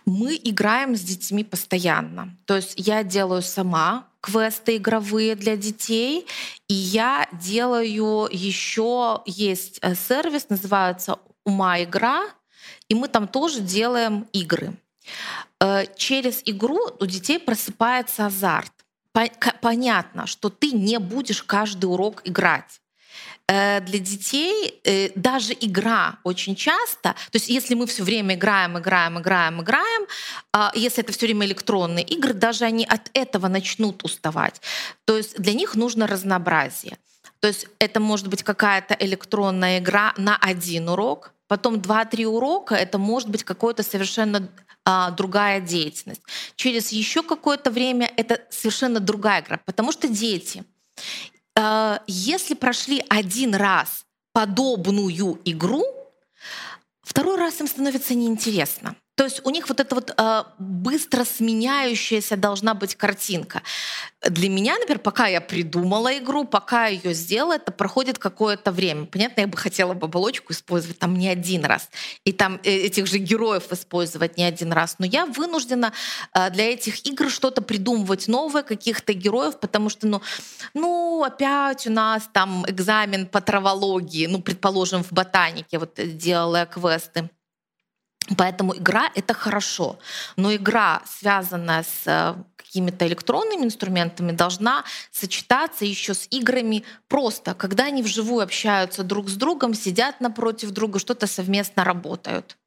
мы играем с детьми постоянно. То есть я делаю сама квесты игровые для детей, и я делаю еще есть э, сервис, называется «Ума игра», и мы там тоже делаем игры. Э, через игру у детей просыпается азарт. Понятно, что ты не будешь каждый урок играть. Э, для детей э, даже игра очень часто, то есть если мы все время играем, играем, играем, играем, а, если это все время электронные игры, даже они от этого начнут уставать. То есть для них нужно разнообразие. То есть это может быть какая-то электронная игра на один урок, потом два-три урока это может быть какое-то совершенно а, другая деятельность. Через еще какое-то время это совершенно другая игра, потому что дети Э, если прошли один раз подобную игру, второй раз им становится неинтересно. То есть у них вот эта вот э, быстро сменяющаяся должна быть картинка. Для меня, например, пока я придумала игру, пока ее сделала, это проходит какое-то время. Понятно, я бы хотела бы оболочку использовать там не один раз, и там э, этих же героев использовать не один раз. Но я вынуждена э, для этих игр что-то придумывать новое, каких-то героев, потому что, ну, ну, опять у нас там экзамен по травологии, ну, предположим, в ботанике вот делала квесты Поэтому игра — это хорошо. Но игра, связанная с э, какими-то электронными инструментами, должна сочетаться еще с играми просто, когда они вживую общаются друг с другом, сидят напротив друга, что-то совместно работают.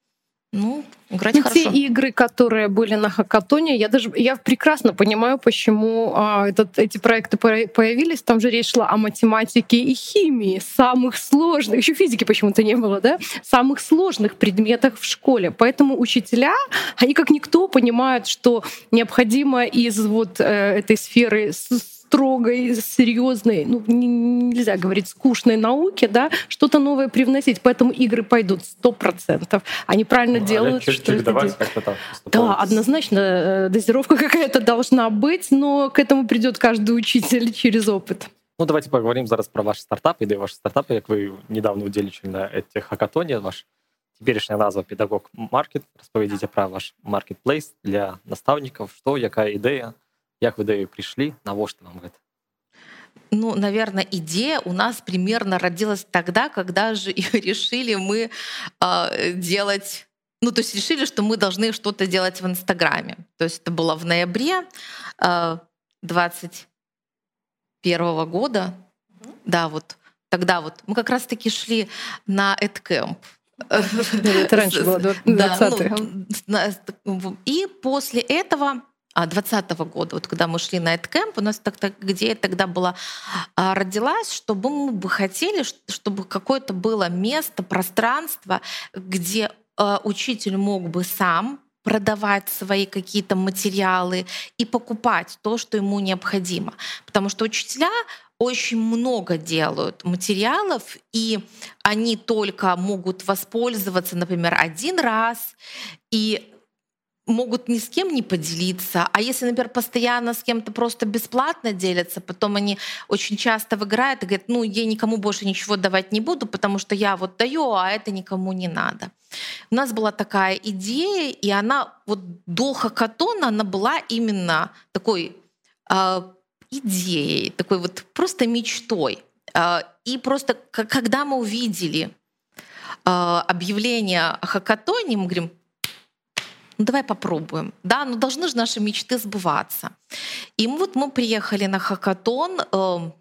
Ну, играть ну, хорошо. Те игры, которые были на хакатоне, я даже я прекрасно понимаю, почему а, этот, эти проекты появились. Там же речь шла о математике и химии, самых сложных, еще физики почему-то не было, да, самых сложных предметах в школе. Поэтому учителя, они как никто понимают, что необходимо из вот э, этой сферы строгой, серьезной, ну, нельзя говорить скучной науке, да, что-то новое привносить. Поэтому игры пойдут сто процентов. Они правильно ну, делают, а что это Да, однозначно э, дозировка какая-то должна быть, но к этому придет каждый учитель через опыт. Ну, давайте поговорим зараз про ваш стартап, іде ваш стартап, як ви недавно удзельнічалі на этих хакатоне, ваш теперешняя назва педагог маркет. Распавядзіце про ваш маркетплейс для настаўнікаў, што, якая ідэя, як вы да ёй прыйшлі, навошта вам гэта? Ну, наверное, идея у нас примерно родилась тогда, когда же [LAUGHS] решили мы э, делать ну, то есть решили, что мы должны что-то делать в Инстаграме. То есть это было в ноябре э, 20 первого года, да, вот тогда вот мы как раз-таки шли на EdCamp. Это раньше было, 20 ну, И после этого 2020 года, вот когда мы шли на EdCamp, у нас так, так, где тогда была а, родилась, чтобы мы бы хотели, чтобы какое-то было место, пространство, где а, учитель мог бы сам продавать свои какие-то материалы и покупать то, что ему необходимо. Потому что учителя очень много делают материалов, и они только могут воспользоваться, например, один раз, и могут ни с кем не поделиться. А если, например, постоянно с кем-то просто бесплатно делятся, потом они очень часто выиграют и говорят, ну, я никому больше ничего давать не буду, потому что я вот даю, а это никому не надо. У нас была такая идея, и она вот до хакатона, она была именно такой э, идеей, такой вот просто мечтой. Э, и просто когда мы увидели э, объявление о хакатоне, мы говорим, ну давай попробуем. Да, ну должны же наши мечты сбываться. И вот мы приехали на хакатон, эм,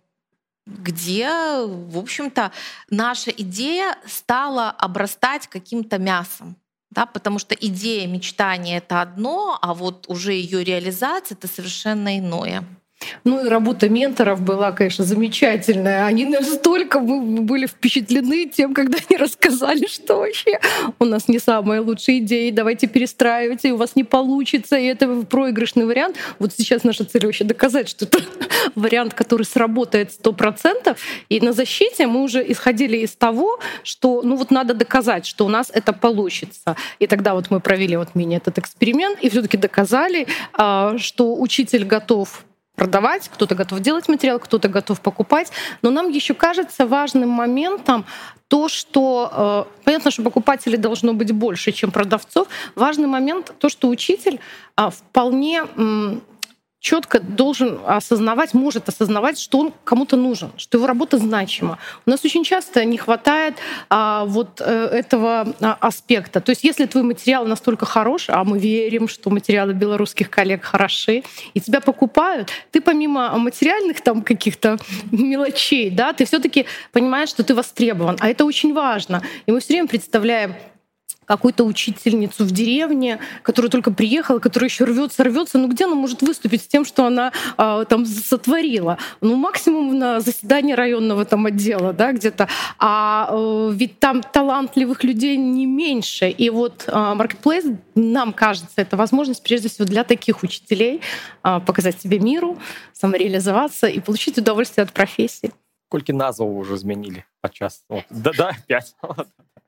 где, в общем-то, наша идея стала обрастать каким-то мясом. Да, потому что идея мечтания это одно, а вот уже ее реализация это совершенно иное. Ну и работа менторов была, конечно, замечательная. Они настолько были впечатлены тем, когда они рассказали, что вообще у нас не самая лучшая идея, давайте перестраивать, и у вас не получится, и это проигрышный вариант. Вот сейчас наша цель вообще доказать, что это [LAUGHS] вариант, который сработает сто процентов. И на защите мы уже исходили из того, что ну вот надо доказать, что у нас это получится. И тогда вот мы провели вот мини этот эксперимент и все таки доказали, а, что учитель готов продавать, кто-то готов делать материал, кто-то готов покупать. Но нам еще кажется важным моментом то, что э, понятно, что покупателей должно быть больше, чем продавцов. Важный момент то, что учитель э, вполне четко должен осознавать, может осознавать, что он кому-то нужен, что его работа значима. У нас очень часто не хватает а, вот э, этого а, аспекта. То есть если твой материал настолько хорош, а мы верим, что материалы белорусских коллег хороши, и тебя покупают, ты помимо материальных там каких-то мелочей, да, ты все таки понимаешь, что ты востребован. А это очень важно. И мы все время представляем какую-то учительницу в деревне, которая только приехала, которая еще рвется, рвется. Ну где она может выступить с тем, что она а, там сотворила? Ну максимум на заседании районного там отдела, да, где-то. А а ведь там талантливых людей не меньше. И вот а, Marketplace, нам кажется, это возможность прежде всего для таких учителей а, показать себе миру, самореализоваться и получить удовольствие от профессии. Колькі назваў уже змянілі падчас да, да, 5 [LAUGHS]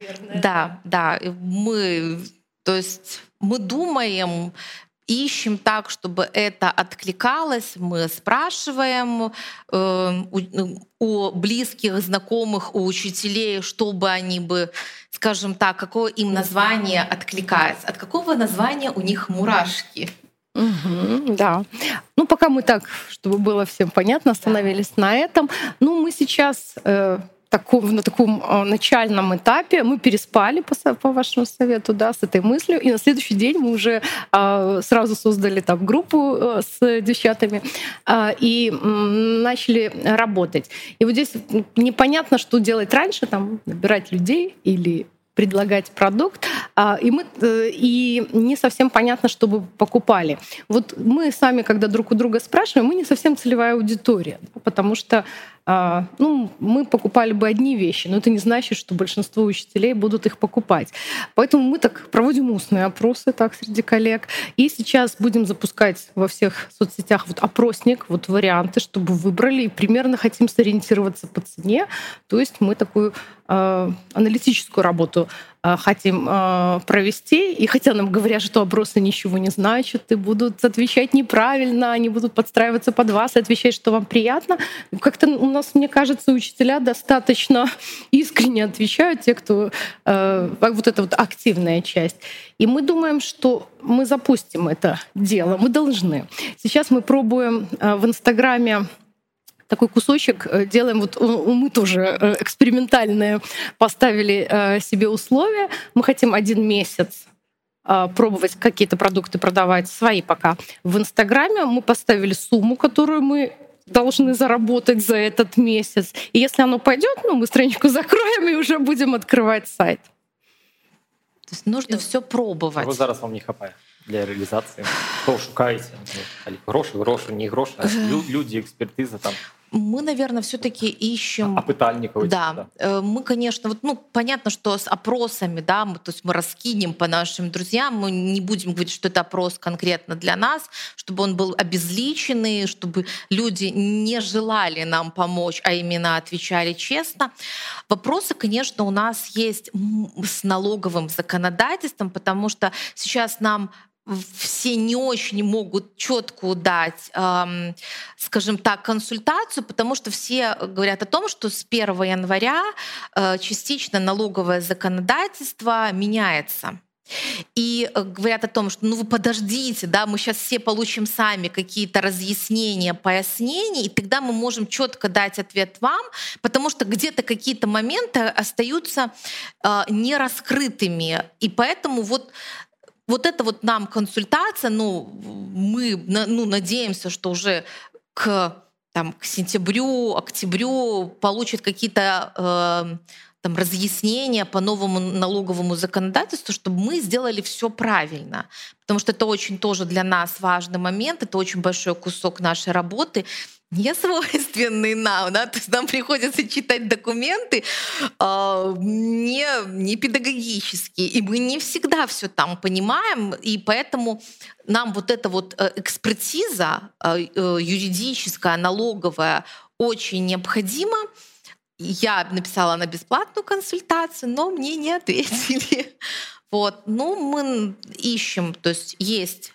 наверное. Да, да. Мы, то есть мы думаем, ищем так, чтобы это откликалось, мы спрашиваем э, у, у близких, знакомых, у учителей, чтобы они бы, скажем так, какое им название откликается, от какого названия у них мурашки. Угу, да. Ну, пока мы так, чтобы было всем понятно, остановились да. на этом. Ну, мы сейчас э, таком, на таком а, начальном этапе мы переспали по, по вашему совету, да, с этой мыслью, и на следующий день мы уже а, сразу создали там группу а, с девчатами а, и начали работать. И вот здесь непонятно, что делать раньше, там набирать людей или предлагать продукт, а, и, мы, э, и не совсем понятно, чтобы покупали. Вот мы сами, когда друг у друга спрашиваем, мы не совсем целевая аудитория, потому что а, ну, мы покупали бы одни вещи, но это не значит, что большинство учителей будут их покупать. Поэтому мы так проводим устные опросы так среди коллег. И сейчас будем запускать во всех соцсетях вот опросник, вот варианты, чтобы выбрали. И примерно хотим сориентироваться по цене. То есть мы такую аналитическую работу Э, хотим э, провести. И хотя нам говорят, что опросы ничего не значат, и будут отвечать неправильно, они будут подстраиваться под вас и отвечать, что вам приятно. Как-то у нас, мне кажется, учителя достаточно [LAUGHS] искренне отвечают, те, кто э, вот эта вот активная часть. И мы думаем, что мы запустим это дело, мы должны. Сейчас мы пробуем в Инстаграме такой кусочек э, делаем. Вот мы тоже э, экспериментальные поставили э, себе условия. Мы хотим один месяц пробовать какие-то продукты продавать свои пока. В Инстаграме мы поставили сумму, которую мы должны заработать за этот месяц. И если оно пойдет, ну, мы страничку [LAUGHS] закроем и уже будем открывать сайт. То есть нужно все пробовать. Чого зараз вам не хапає для реализации? Що шукаєте? Гроші, гроші, не гроші, а люди, експертиза там. Мы, наверное, все-таки ищем. А пытальников. Да, да. Э, мы, конечно, вот, ну, понятно, что с опросами, да, мы, то есть мы раскинем по нашим друзьям, мы не будем говорить, что это опрос конкретно для нас, чтобы он был обезличенный, чтобы люди не желали нам помочь, а именно отвечали честно. Вопросы, конечно, у нас есть с налоговым законодательством, потому что сейчас нам все не очень могут четко дать, эм, скажем так, консультацию, потому что все говорят о том, что с 1 января э, частично налоговое законодательство меняется. И э, говорят о том, что ну вы подождите, да, мы сейчас все получим сами какие-то разъяснения, пояснения, и тогда мы можем четко дать ответ вам, потому что где-то какие-то моменты остаются э, нераскрытыми. И поэтому вот вот это вот нам консультация, ну, мы ну, надеемся, что уже к, там, к сентябрю, октябрю получат какие-то э, там, разъяснения по новому налоговому законодательству, чтобы мы сделали все правильно. Потому что это очень тоже для нас важный момент, это очень большой кусок нашей работы не свойственный нам, да, то есть нам приходится читать документы э, не, не педагогические, и мы не всегда все там понимаем, и поэтому нам вот эта вот э, экспертиза э, э, юридическая, налоговая очень необходима. Я написала на бесплатную консультацию, но мне не ответили. [LAUGHS] Вот, ну мы ищем, то есть есть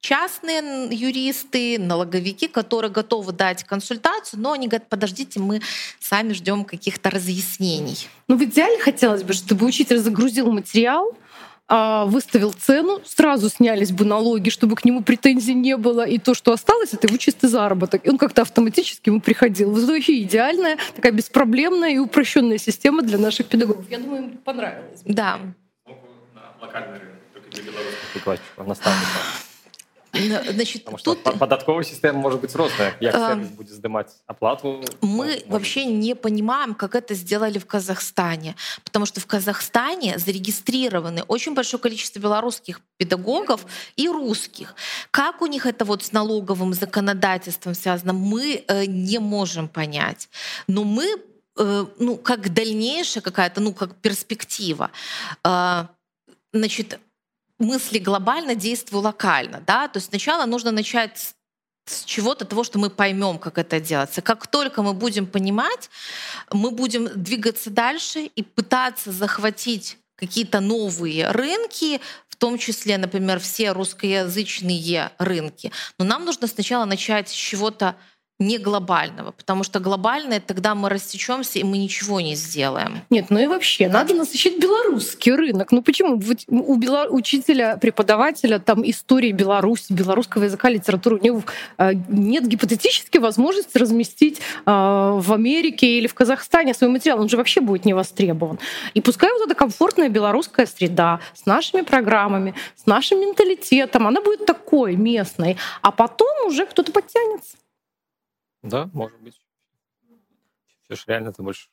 частные юристы, налоговики, которые готовы дать консультацию, но они говорят, подождите, мы сами ждем каких-то разъяснений. Ну, в идеале хотелось бы, чтобы учитель загрузил материал, а, выставил цену, сразу снялись бы налоги, чтобы к нему претензий не было, и то, что осталось, это его чистый заработок. И он как-то автоматически ему приходил. Вообще идеальная, такая беспроблемная и упрощенная система для наших педагогов. Я думаю, им понравилось. Да. Локальный рынок, только для белорусских наставников. Значит, Потому что тут... податковая система может быть розная. Як а, сервис будет сдымать оплату? Мы ну, вообще не понимаем, как это сделали в Казахстане. Потому что в Казахстане зарегистрированы очень большое количество белорусских педагогов и русских. Как у них это вот с налоговым законодательством связано, мы э, не можем понять. Но мы, э, ну, как дальнейшая какая-то, ну, как перспектива, э, значит, мысли глобально, действую локально. Да? То есть сначала нужно начать с чего-то того, что мы поймем, как это делается. Как только мы будем понимать, мы будем двигаться дальше и пытаться захватить какие-то новые рынки, в том числе, например, все русскоязычные рынки. Но нам нужно сначала начать с чего-то не глобального, потому что глобальное тогда мы растечемся и мы ничего не сделаем. Нет, ну и вообще надо насыщать белорусский рынок. Ну почему у бело... учителя, преподавателя там истории Беларуси, белорусского языка, литературы у него э, нет гипотетически возможности разместить э, в Америке или в Казахстане свой материал, он же вообще будет не востребован. И пускай вот эта комфортная белорусская среда с нашими программами, с нашим менталитетом, она будет такой местной, а потом уже кто-то подтянется. Да, может быть. Все же реально это больше.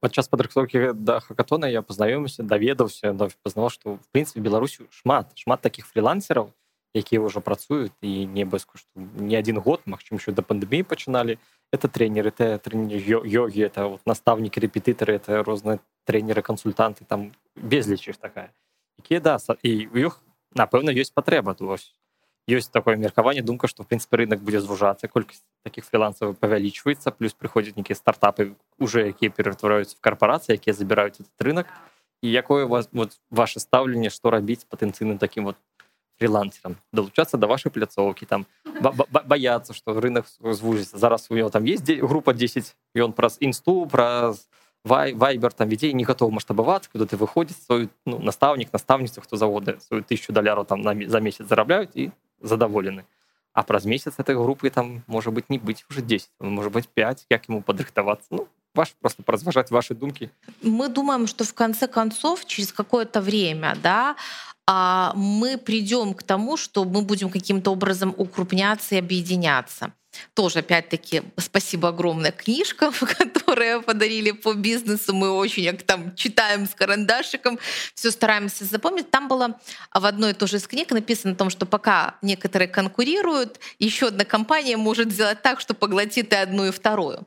Падчас падрыхтоўкі да хакатона я пазнаёмся даведаўся пазнаваў што в прынцыпе беларусю шмат шмат такіх фрилансераў якія ўжо працуюць і не без кошту не один год Мачым еще да пандеміі пачыналі это тренеры это тренер йоги это вот наставники репетыторы это розныя тренеры консультанты там безліч іх такая. Якія да і у іх напэўна ёсць патрэба вось ёсць такое меркаванне думка что в принципе рынок будзе звужацца колькасць таких фрилансаў павялічваецца плюс прыходзяць нейкія стартапы уже якія ператвараюцца в карпорацыі якія забіраюць этот рынок і якое у вас вот ваше стаўленне что рабіць патэнцыйным таким вот фрилансерам долучаться до вашей пляцоўки там бояться что рынок звужится зараз у него там есть группа 10 и он праз инсту про вай вайбер там ведей не готов масштабоваться куда ты выходит свой ну, наставник наставницу кто заводы свою тысячу доляров там на, за месяц зарабляют и задоволены. А праз месяц этой группы там может быть не быть уже 10 может быть 5 как ему подрыхтоваться ну ваш просто поразважать ваши думки. Мы думаем что в конце концов через какое-то время да а мы придем к тому, что мы будем каким-то образом укрупняться и объединяться. Тоже, опять-таки, спасибо огромное книжкам, [LAUGHS] которые подарили по бизнесу. Мы очень там читаем с карандашиком, все стараемся запомнить. Там было в одной и той же из книг написано о том, что пока некоторые конкурируют, еще одна компания может сделать так, что поглотит и одну, и вторую.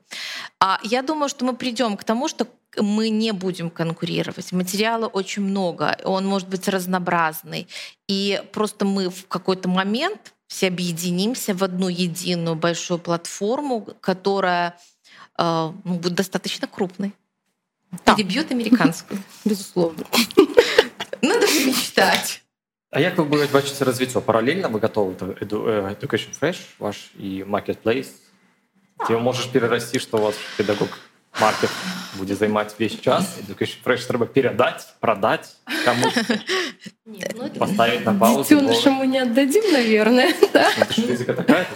А я думаю, что мы придем к тому, что мы не будем конкурировать. Материала очень много, он может быть разнообразный. И просто мы в какой-то момент все объединимся в одну единую большую платформу, которая э, ну, будет достаточно крупной. Да. Перебьет американскую. [LAUGHS] Безусловно. Надо же мечтать. А як вы будете бачыце развіццё паралельна вы готовы э, Education Fresh ваш і marketplace ці можаш перарасці што у вас педагог маркет будзе займаць весь час фреш трэба перадаць продать кому ну, поставить на паузу мы не отдадим наверное [LAUGHS] ну, такая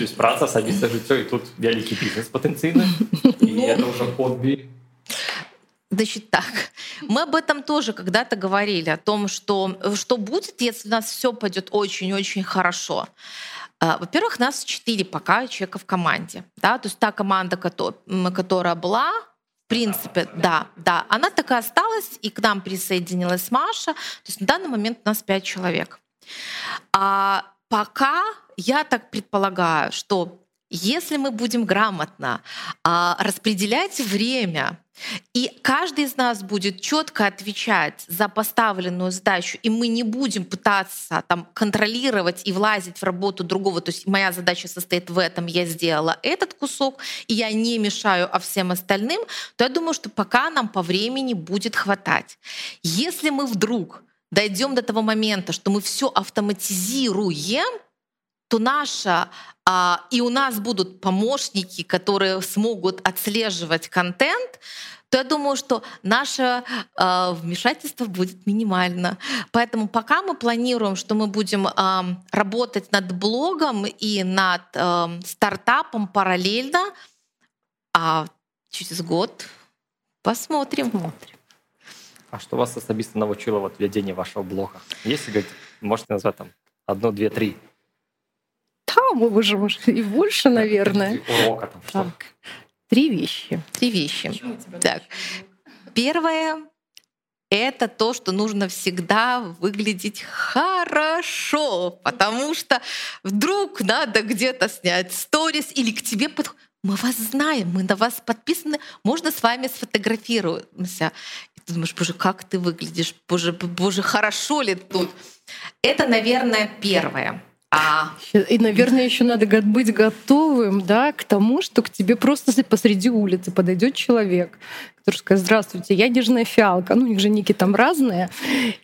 есть праца садиться жыццё и тут вялікі бізнес патэнцыйны ну. это уже хобби Значит так, мы об этом тоже когда-то говорили, о том, что, что будет, если у нас все пойдет очень-очень хорошо. А, во-первых, нас четыре пока человека в команде. Да? То есть та команда, которая была, в принципе, да, да, она такая осталась, и к нам присоединилась Маша. То есть на данный момент у нас пять человек. А пока я так предполагаю, что если мы будем грамотно а, распределять время, и каждый из нас будет четко отвечать за поставленную задачу, и мы не будем пытаться там контролировать и влазить в работу другого. То есть моя задача состоит в этом, я сделала этот кусок, и я не мешаю а всем остальным, то я думаю, что пока нам по времени будет хватать. Если мы вдруг дойдем до того момента, что мы все автоматизируем, то наша а, и у нас будут помощники, которые смогут отслеживать контент, то я думаю, что наше э, вмешательство будет минимально. Поэтому пока мы планируем, что мы будем э, работать над блогом и над э, стартапом параллельно, а через год посмотрим. Смотрим. А что вас особисто научило вот ведение вашего блога? Если говорить, можете назвать там одно, две, три мы уже, может, и больше, наверное. Урока там, что? Так. Три вещи. Три вещи. Так. Первое это то, что нужно всегда выглядеть хорошо, потому что вдруг надо где-то снять сторис или к тебе под... Мы вас знаем, мы на вас подписаны, можно с вами сфотографируемся. И ты думаешь, боже, как ты выглядишь, боже, боже, хорошо ли тут? Это, наверное, первое. А... И, наверное, еще надо быть готовым да, к тому, что к тебе просто посреди улицы подойдет человек, скажет, здравствуйте, я нежная фиалка, ну у них же ники там разные,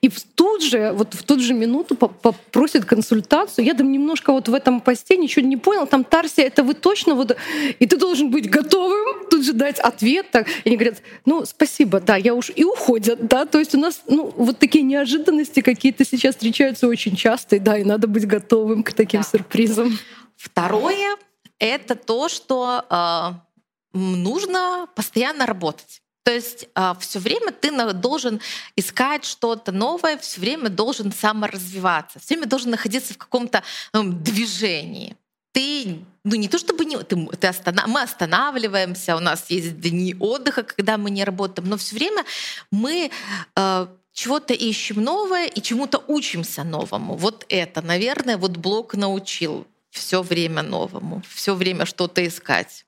и тут же, вот в ту же минуту попросит консультацию, я там немножко вот в этом посте ничего не понял, там Тарсия, это вы точно вот... И ты должен быть готовым тут же дать ответ. Так. И они говорят, ну, спасибо, да, я уж... И уходят, да, то есть у нас, ну, вот такие неожиданности какие-то сейчас встречаются очень часто, и да, и надо быть готовым к таким да. сюрпризам. Второе — это то, что э, нужно постоянно работать. То есть а, все время ты должен искать что-то новое, все время должен саморазвиваться, все время должен находиться в каком-то э, движении. ты ну не то чтобы не, ты, ты останов, мы останавливаемся, у нас есть дни отдыха, когда мы не работаем, но все время мы э, чего-то ищем новое и чему-то учимся новому. Вот это, наверное, вот блог научил все время новому, все время что-то искать.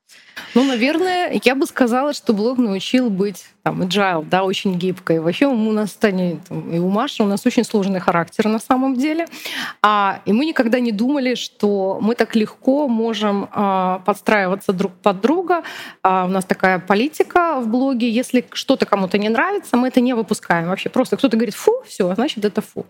Ну, наверное, я бы сказала, что блог научил быть там, agile, да, очень гибкой. Вообще у нас Таня, и у Маши у нас очень сложный характер на самом деле. А, и мы никогда не думали, что мы так легко можем а, подстраиваться друг под друга. А, у нас такая политика в блоге. Если что-то кому-то не нравится, мы это не выпускаем вообще. Просто кто-то говорит «фу», все, значит, это «фу».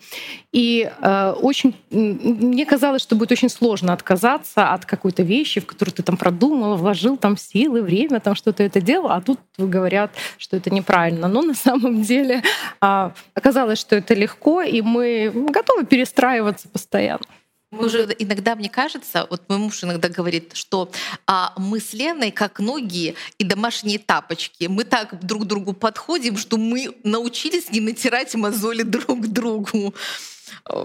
И а, очень... Мне казалось, что будет очень сложно отказаться от какой-то вещи, в которую ты там продумал, вложил там силы, время, там что-то это делал, а тут говорят, что это неправильно. Но на самом деле а, оказалось, что это легко, и мы готовы перестраиваться постоянно. Мы уже иногда, мне кажется, вот мой муж иногда говорит, что а, мы с Леной как ноги и домашние тапочки. Мы так друг к другу подходим, что мы научились не натирать мозоли друг другу.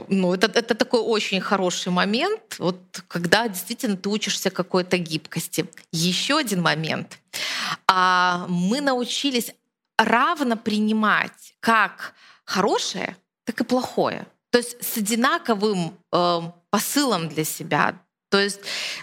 Ну, это, это такой очень хороший момент, вот, когда действительно ты учишься какой-то гибкости. Еще один момент. А, мы научились равно принимать как хорошее, так и плохое. То есть с одинаковым э, посылом для себя. То есть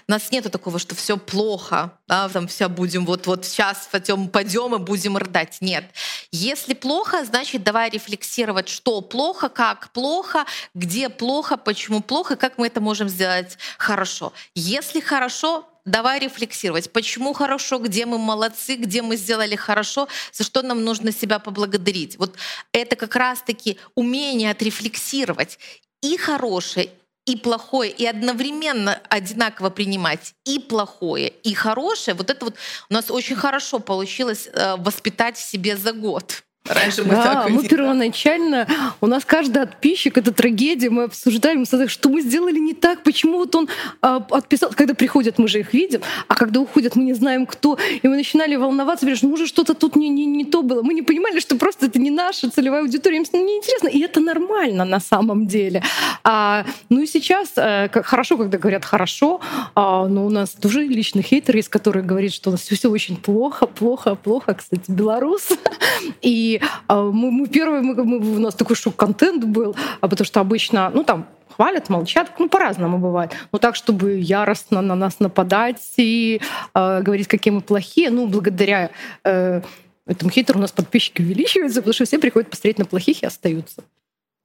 у нас нет такого, что все плохо, да, там все будем вот вот сейчас пойдем, пойдем и будем рыдать. Нет. Если плохо, значит давай рефлексировать, что плохо, как плохо, где плохо, почему плохо, как мы это можем сделать хорошо. Если хорошо, давай рефлексировать, почему хорошо, где мы молодцы, где мы сделали хорошо, за что нам нужно себя поблагодарить. Вот это как раз-таки умение отрефлексировать и хорошее, и плохое, и одновременно одинаково принимать и плохое, и хорошее, вот это вот у нас очень хорошо получилось э, воспитать в себе за год. Раньше мы да, мы первоначально, у нас каждый подписчик — это трагедия, мы обсуждаем, что мы сделали не так, почему вот он а, отписал. Когда приходят, мы же их видим, а когда уходят, мы не знаем, кто. И мы начинали волноваться, говоришь, ну, может, что-то тут не, не, не то было. Мы не понимали, что просто это не наша целевая аудитория, им неинтересно. И это нормально на самом деле. А, ну и сейчас, как, хорошо, когда говорят «хорошо», а, но у нас тоже личный хейтер есть, который говорит, что у нас все очень плохо, плохо, плохо. Кстати, белорус. [LAUGHS] И а, мы, мы первые, мы, мы, у нас такой шок-контент был, а потому что обычно, ну там, хвалят, молчат, ну по-разному бывает. Но так, чтобы яростно на нас нападать и э, говорить, какие мы плохие, ну благодаря э, этому хейтеру у нас подписчики увеличиваются, потому что все приходят посмотреть на плохих и остаются.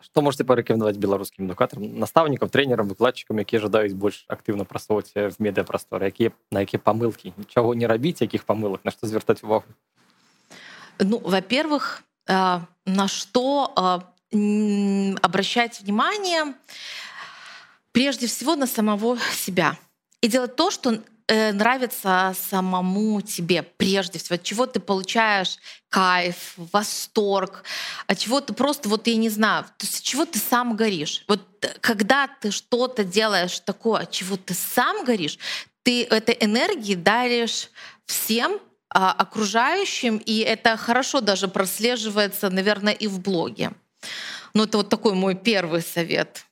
Што можете парэкамендаваць беларускім адукатарам настаўнікам трэнерам выкладчыкам якія жадаюць больш актыўна прасоўваць в медыапрасторы якія на якія памылкі нічого не рабіць якіх памылак на што звяртаць увагу ну, во-первых, э, на что э, обращать внимание? Прежде всего на самого себя. И делать то, что э, нравится самому тебе прежде всего, от чего ты получаешь кайф, восторг, от чего ты просто, вот я не знаю, то есть от чего ты сам горишь. Вот когда ты что-то делаешь такое, от чего ты сам горишь, ты этой энергии даришь всем, а, окружающим, и это хорошо даже прослеживается, наверное, и в блоге. Ну, это вот такой мой первый совет.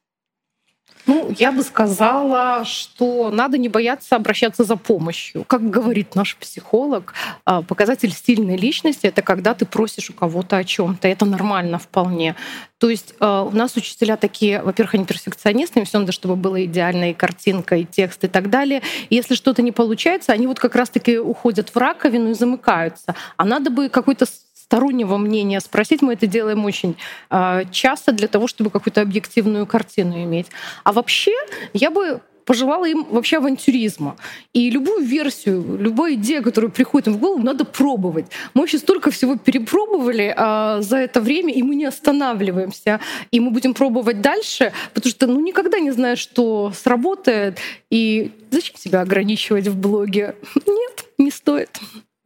Ну, я бы сказала, что надо не бояться обращаться за помощью. Как говорит наш психолог, а, показатель стильной личности — это когда ты просишь у кого-то о чем то Это нормально вполне. То есть а, у нас учителя такие, во-первых, они перфекционисты, им все надо, чтобы была идеальная и картинка, и текст, и так далее. И если что-то не получается, они вот как раз-таки уходят в раковину и замыкаются. А надо бы какой-то стороннего мнения спросить. Мы это делаем очень э, часто для того, чтобы какую-то объективную картину иметь. А вообще я бы пожелала им вообще авантюризма. И любую версию, любая идея, которая приходит им в голову, надо пробовать. Мы вообще столько всего перепробовали а, за это время, и мы не останавливаемся. И мы будем пробовать дальше, потому что ну, никогда не знаешь, что сработает. И зачем себя ограничивать в блоге? [LAUGHS] Нет, не стоит.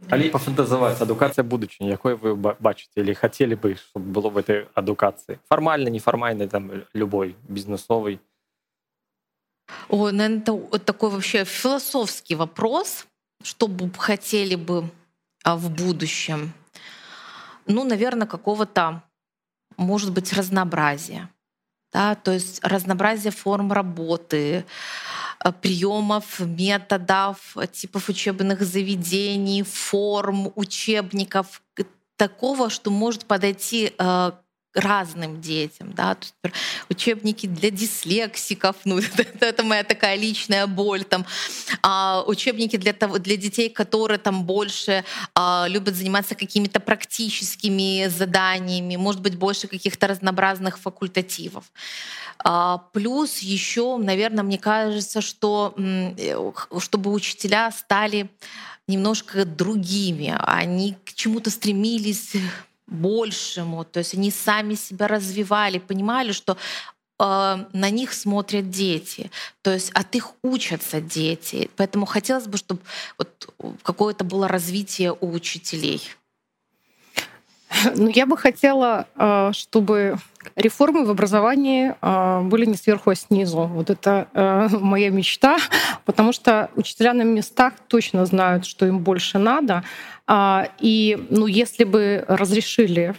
калі пафантазаваць адукацыя будучыні якой вы бачыце или хацелі бы чтобы было в этой адукацыі фармальна нефармальнай там любой бізнесовый О, наверное, это вот такой вообще философский вопрос, что бы хотели бы а, в будущем. Ну, наверное, какого-то, может быть, разнообразия. Да? То есть разнообразие форм работы, приемов, методов, типов учебных заведений, форм, учебников, такого, что может подойти разным детям, да, учебники для дислексиков, ну [LAUGHS] это, это моя такая личная боль, там а, учебники для того, для детей, которые там больше а, любят заниматься какими-то практическими заданиями, может быть больше каких-то разнообразных факультативов. А, плюс еще, наверное, мне кажется, что э, чтобы учителя стали немножко другими, они к чему-то стремились большему, то есть они сами себя развивали, понимали, что э, на них смотрят дети, то есть от их учатся дети. Поэтому хотелось бы, чтобы вот какое-то было развитие у учителей. Ну, я бы хотела, э, чтобы реформы в образовании э, были не сверху, а снизу. Вот это э, [LAUGHS] моя мечта, потому что учителя на местах точно знают, что им больше надо. А, и ну, если бы разрешили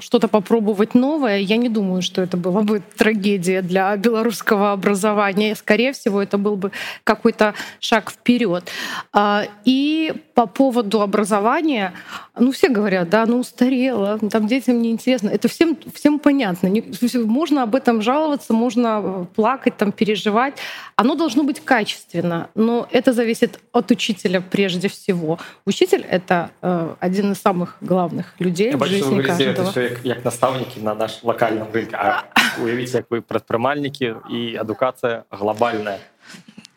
что-то попробовать новое, я не думаю, что это была бы трагедия для белорусского образования. Скорее всего, это был бы какой-то шаг вперед. А, и по поводу образования, ну все говорят, да, ну устарело, там детям неинтересно. Это всем, всем понятно. Можно об этом жаловаться, можно плакать, там, переживать. Оно должно быть качественно, но это зависит от учителя прежде всего. Учитель — это э, один из самых главных людей Я в жизни каждого это все як, як настаўнікі на наш лакальным рынке а [LAUGHS] уявіце як вы прадпрымальнікі і адукацыя глобальная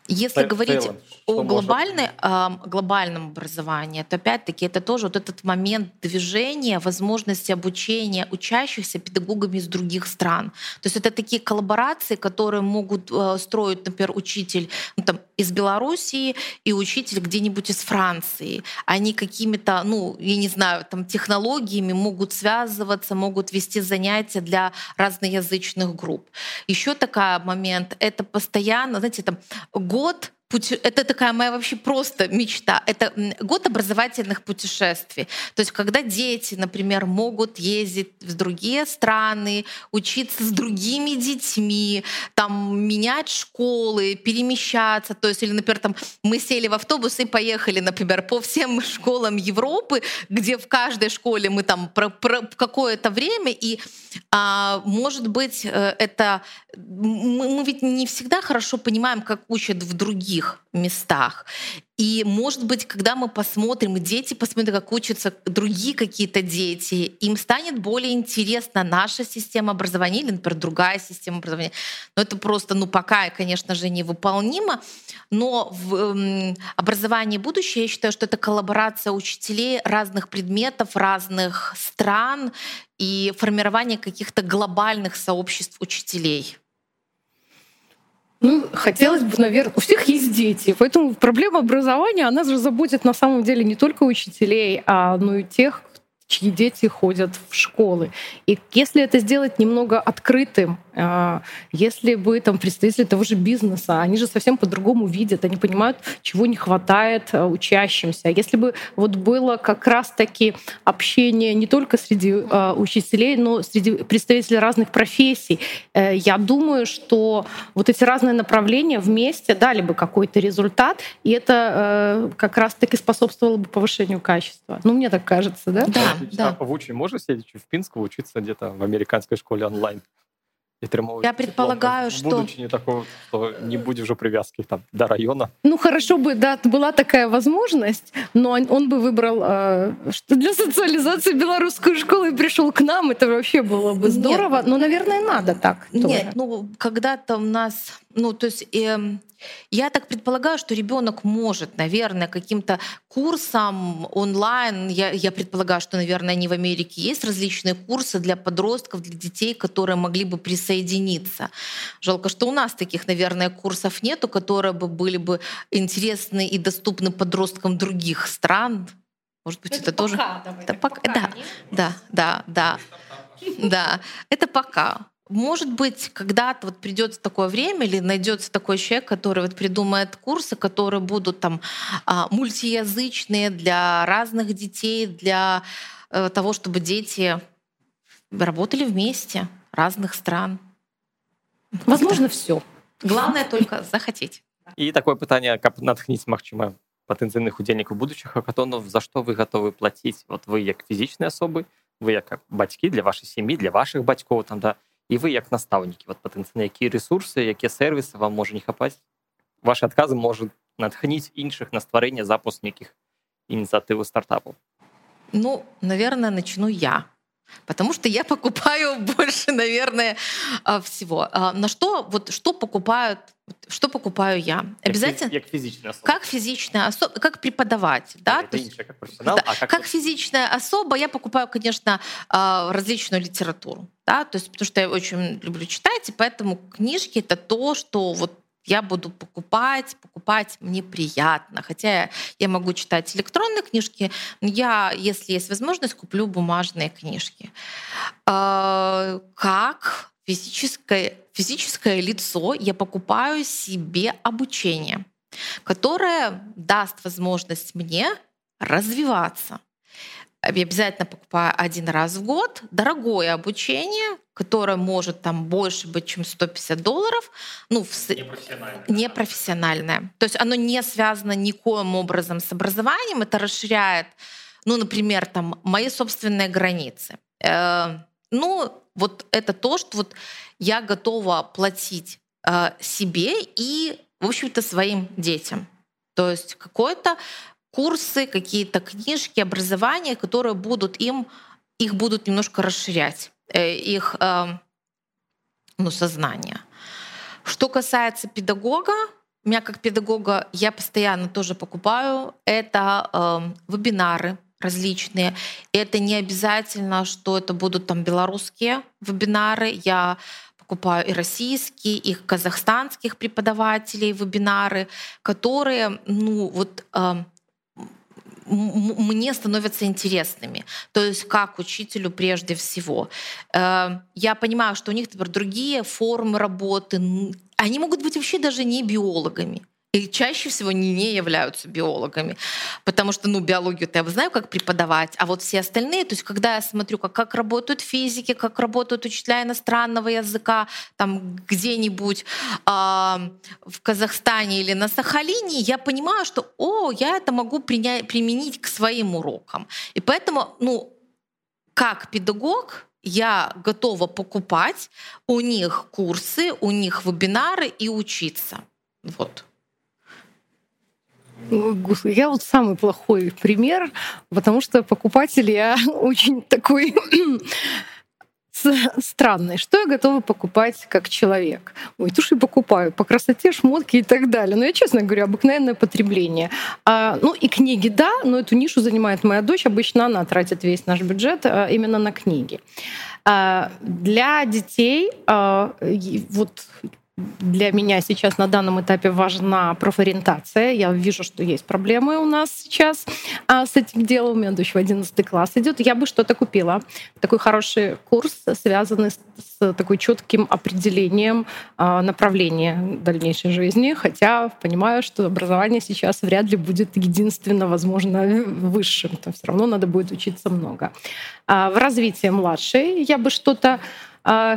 если говорить целом, о глобальной, э, глобальном образовании, то опять-таки это тоже вот этот момент движения, возможности обучения учащихся педагогами из других стран. То есть это такие коллаборации, которые могут э, строить, например, учитель ну, там, из Белоруссии и учитель где-нибудь из Франции. Они какими-то, ну, я не знаю, там технологиями могут связываться, могут вести занятия для разноязычных групп. Еще такой момент — это постоянно, знаете, там год это такая моя вообще просто мечта. Это год образовательных путешествий. То есть когда дети, например, могут ездить в другие страны, учиться с другими детьми, там менять школы, перемещаться. То есть, или, например, там мы сели в автобус и поехали, например, по всем [LAUGHS] школам Европы, где в каждой школе мы там про, про какое-то время, и а, может быть э, это мы, мы ведь не всегда хорошо понимаем, как учат в других местах. И, может быть, когда мы посмотрим, и дети посмотрят, как учатся другие какие-то дети, им станет более интересна наша система образования или, например, другая система образования. Но это просто, ну, пока, конечно же, невыполнимо. Но в э, образовании будущего я считаю, что это коллаборация учителей разных предметов, разных стран и формирование каких-то глобальных сообществ учителей. Ну, хотелось бы, наверное, у всех есть дети, поэтому проблема образования, она же заботит на самом деле не только учителей, а ну и тех, чьи дети ходят в школы. И если это сделать немного открытым, если бы там представители того же бизнеса, они же совсем по-другому видят, они понимают, чего не хватает а, учащимся. Если бы вот было как раз-таки общение не только среди а, учителей, но среди представителей разных профессий, э, я думаю, что вот эти разные направления вместе дали бы какой-то результат, и это э, как раз-таки способствовало бы повышению качества. Ну, мне так кажется, да? Да, да. А в учень можно сидеть в Пинску учиться где-то в американской школе онлайн? Я предполагаю, что... Будучи не такого, что не будет уже привязки там, до района. Ну, хорошо бы, да, была такая возможность, но он, бы выбрал э, что для социализации белорусскую школу и пришел к нам. Это вообще было бы здорово. Нет, но, наверное, надо так. Нет, тоже. ну, когда-то у нас... Ну, то есть... Э, я так предполагаю, что ребенок может, наверное, каким-то курсом онлайн, я, я предполагаю, что, наверное, они в Америке есть различные курсы для подростков, для детей, которые могли бы присоединиться. Жалко, что у нас таких, наверное, курсов нету, которые бы были бы интересны и доступны подросткам других стран. Может быть, это, это тоже... Пока, давай, это пока, пока да, да, да, да, да. [LAUGHS] Это пока. Может быть, когда-то вот придет такое время или найдется такой человек, который вот придумает курсы, которые будут там а, мультиязычные для разных детей, для э, того, чтобы дети работали вместе разных стран. Возможно, все. Главное только захотеть. і такое пытанне каб натхніць Мачыма патэнцыйных удзельнікаў будучых хакатонов за што вы гатовы плаціць вот вы як фізічныя асобы вы як бацькі для вашай сям'і для ваших бацькоў там да і вы як настаўнікі вот патэнцыйна якія ресурсы якія сервісы вам можа не хапаць ваши адказы может натхніць іншых на стварэнне запуск нейкіх ініцыятывы стартапу ну наверное начну я Потому что я покупаю [LAUGHS] больше, наверное, а, всего. А, на что вот что покупают, что покупаю я? Обязательно. Как физичная особа. Как физичная особа, как преподаватель, да? Это есть, как профессионал. Да. А как, как физичная особа я покупаю, конечно, а, различную литературу, да, то есть потому что я очень люблю читать, и поэтому книжки это то, что вот я буду покупать, покупать мне приятно. Хотя я могу читать электронные книжки, но я, если есть возможность, куплю бумажные книжки. А, как физическое, физическое лицо я покупаю себе обучение, которое даст возможность мне развиваться обязательно покупаю один раз в год дорогое обучение, которое может там больше быть, чем 150 долларов. Ну, в... непрофессиональное. непрофессиональное. То есть оно не связано никоим образом с образованием. Это расширяет, ну, например, там, мои собственные границы. Э, ну, вот это то, что вот я готова платить э, себе и, в общем-то, своим детям. То есть какое-то курсы, какие-то книжки, образование, которые будут им, их будут немножко расширять, э, их эм, ну, сознание. Что касается педагога, меня как педагога я постоянно тоже покупаю, это э, вебинары различные. Это не обязательно, что это будут там белорусские вебинары. Я покупаю и российские, и казахстанских преподавателей вебинары, которые, ну вот э, мне становятся интересными. То есть как учителю прежде всего. Э, я понимаю, что у них, например, другие формы работы. Они могут быть вообще даже не биологами и чаще всего не, не являются биологами, потому что, ну, биологию-то я знаю, как преподавать, а вот все остальные, то есть когда я смотрю, как, как работают физики, как работают учителя иностранного языка, там где-нибудь э, в Казахстане или на Сахалине, я понимаю, что, о, я это могу принять, применить к своим урокам. И поэтому, ну, как педагог, я готова покупать у них курсы, у них вебинары и учиться. Вот. Я вот самый плохой пример, потому что покупатель я [LAUGHS] очень такой странный. Что я готова покупать как человек? Ой, туши покупаю по красоте, шмотки и так далее. Но я, честно говорю, обыкновенное потребление. А, ну и книги, да, но эту нишу занимает моя дочь. Обычно она тратит весь наш бюджет а, именно на книги. А, для детей а, вот для меня сейчас на данном этапе важна профориентация. Я вижу, что есть проблемы у нас сейчас а с этим делом. У меня дочь в 11 класс идет. Я бы что-то купила. Такой хороший курс, связанный с, с такой четким определением а, направления дальнейшей жизни. Хотя понимаю, что образование сейчас вряд ли будет единственно, возможно, высшим. То все равно надо будет учиться много. А в развитии младшей я бы что-то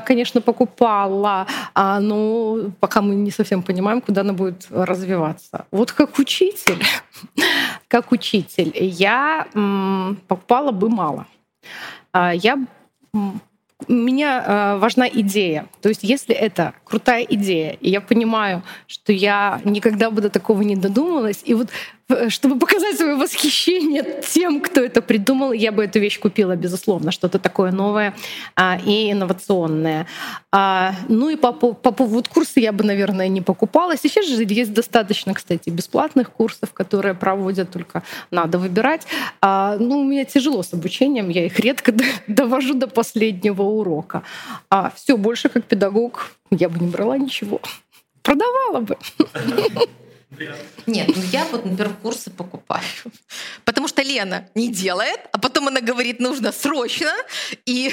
конечно, покупала, а, но пока мы не совсем понимаем, куда она будет развиваться. Вот как учитель, [LAUGHS] как учитель, я покупала бы мало. А, я меня важна идея. То есть, если это крутая идея, и я понимаю, что я никогда бы до такого не додумалась, и вот чтобы показать свое восхищение тем, кто это придумал, я бы эту вещь купила, безусловно, что-то такое новое а, и инновационное. А, ну и по, по поводу курса я бы, наверное, не покупала. Сейчас же есть достаточно, кстати, бесплатных курсов, которые проводят, только надо выбирать. А, ну, у меня тяжело с обучением, я их редко довожу до последнего урока. А все больше как педагог я бы не брала ничего. Продавала бы. [LAUGHS] Нет, ну я вот, например, курсы покупаю. Потому что Лена не делает, а потом она говорит, нужно срочно. И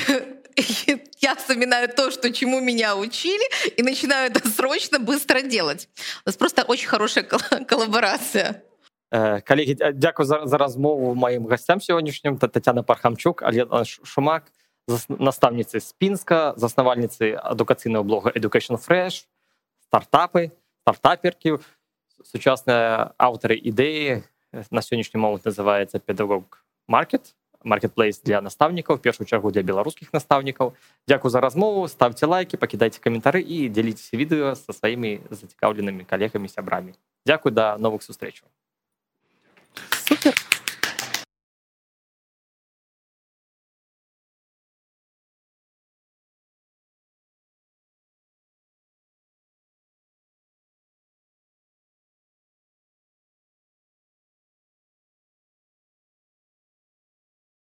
я вспоминаю то, что чему меня учили, и начинаю это срочно, быстро делать. У нас просто очень хорошая коллаборация. Э, коллеги, дякую за, за размову моим гостям сённяшнім Татьяна Пархамчук Алена Шумак настаўніцы з пінска заснавальніцы адукацыйнага блога Education Fresh стартапы стартаперкі сучасныя аўтары ідэі на сённяшні момант называется педагог маркет маркетплейс для настаўнікаў першую чаргу для беларускіх настаўнікаў Дякую за размову ставьте лайки пакідайце каментары і дзяліцеся відэо со сваімі зацікаўленымі калегамі сябрамі Дякую да новых сустрэчаў супер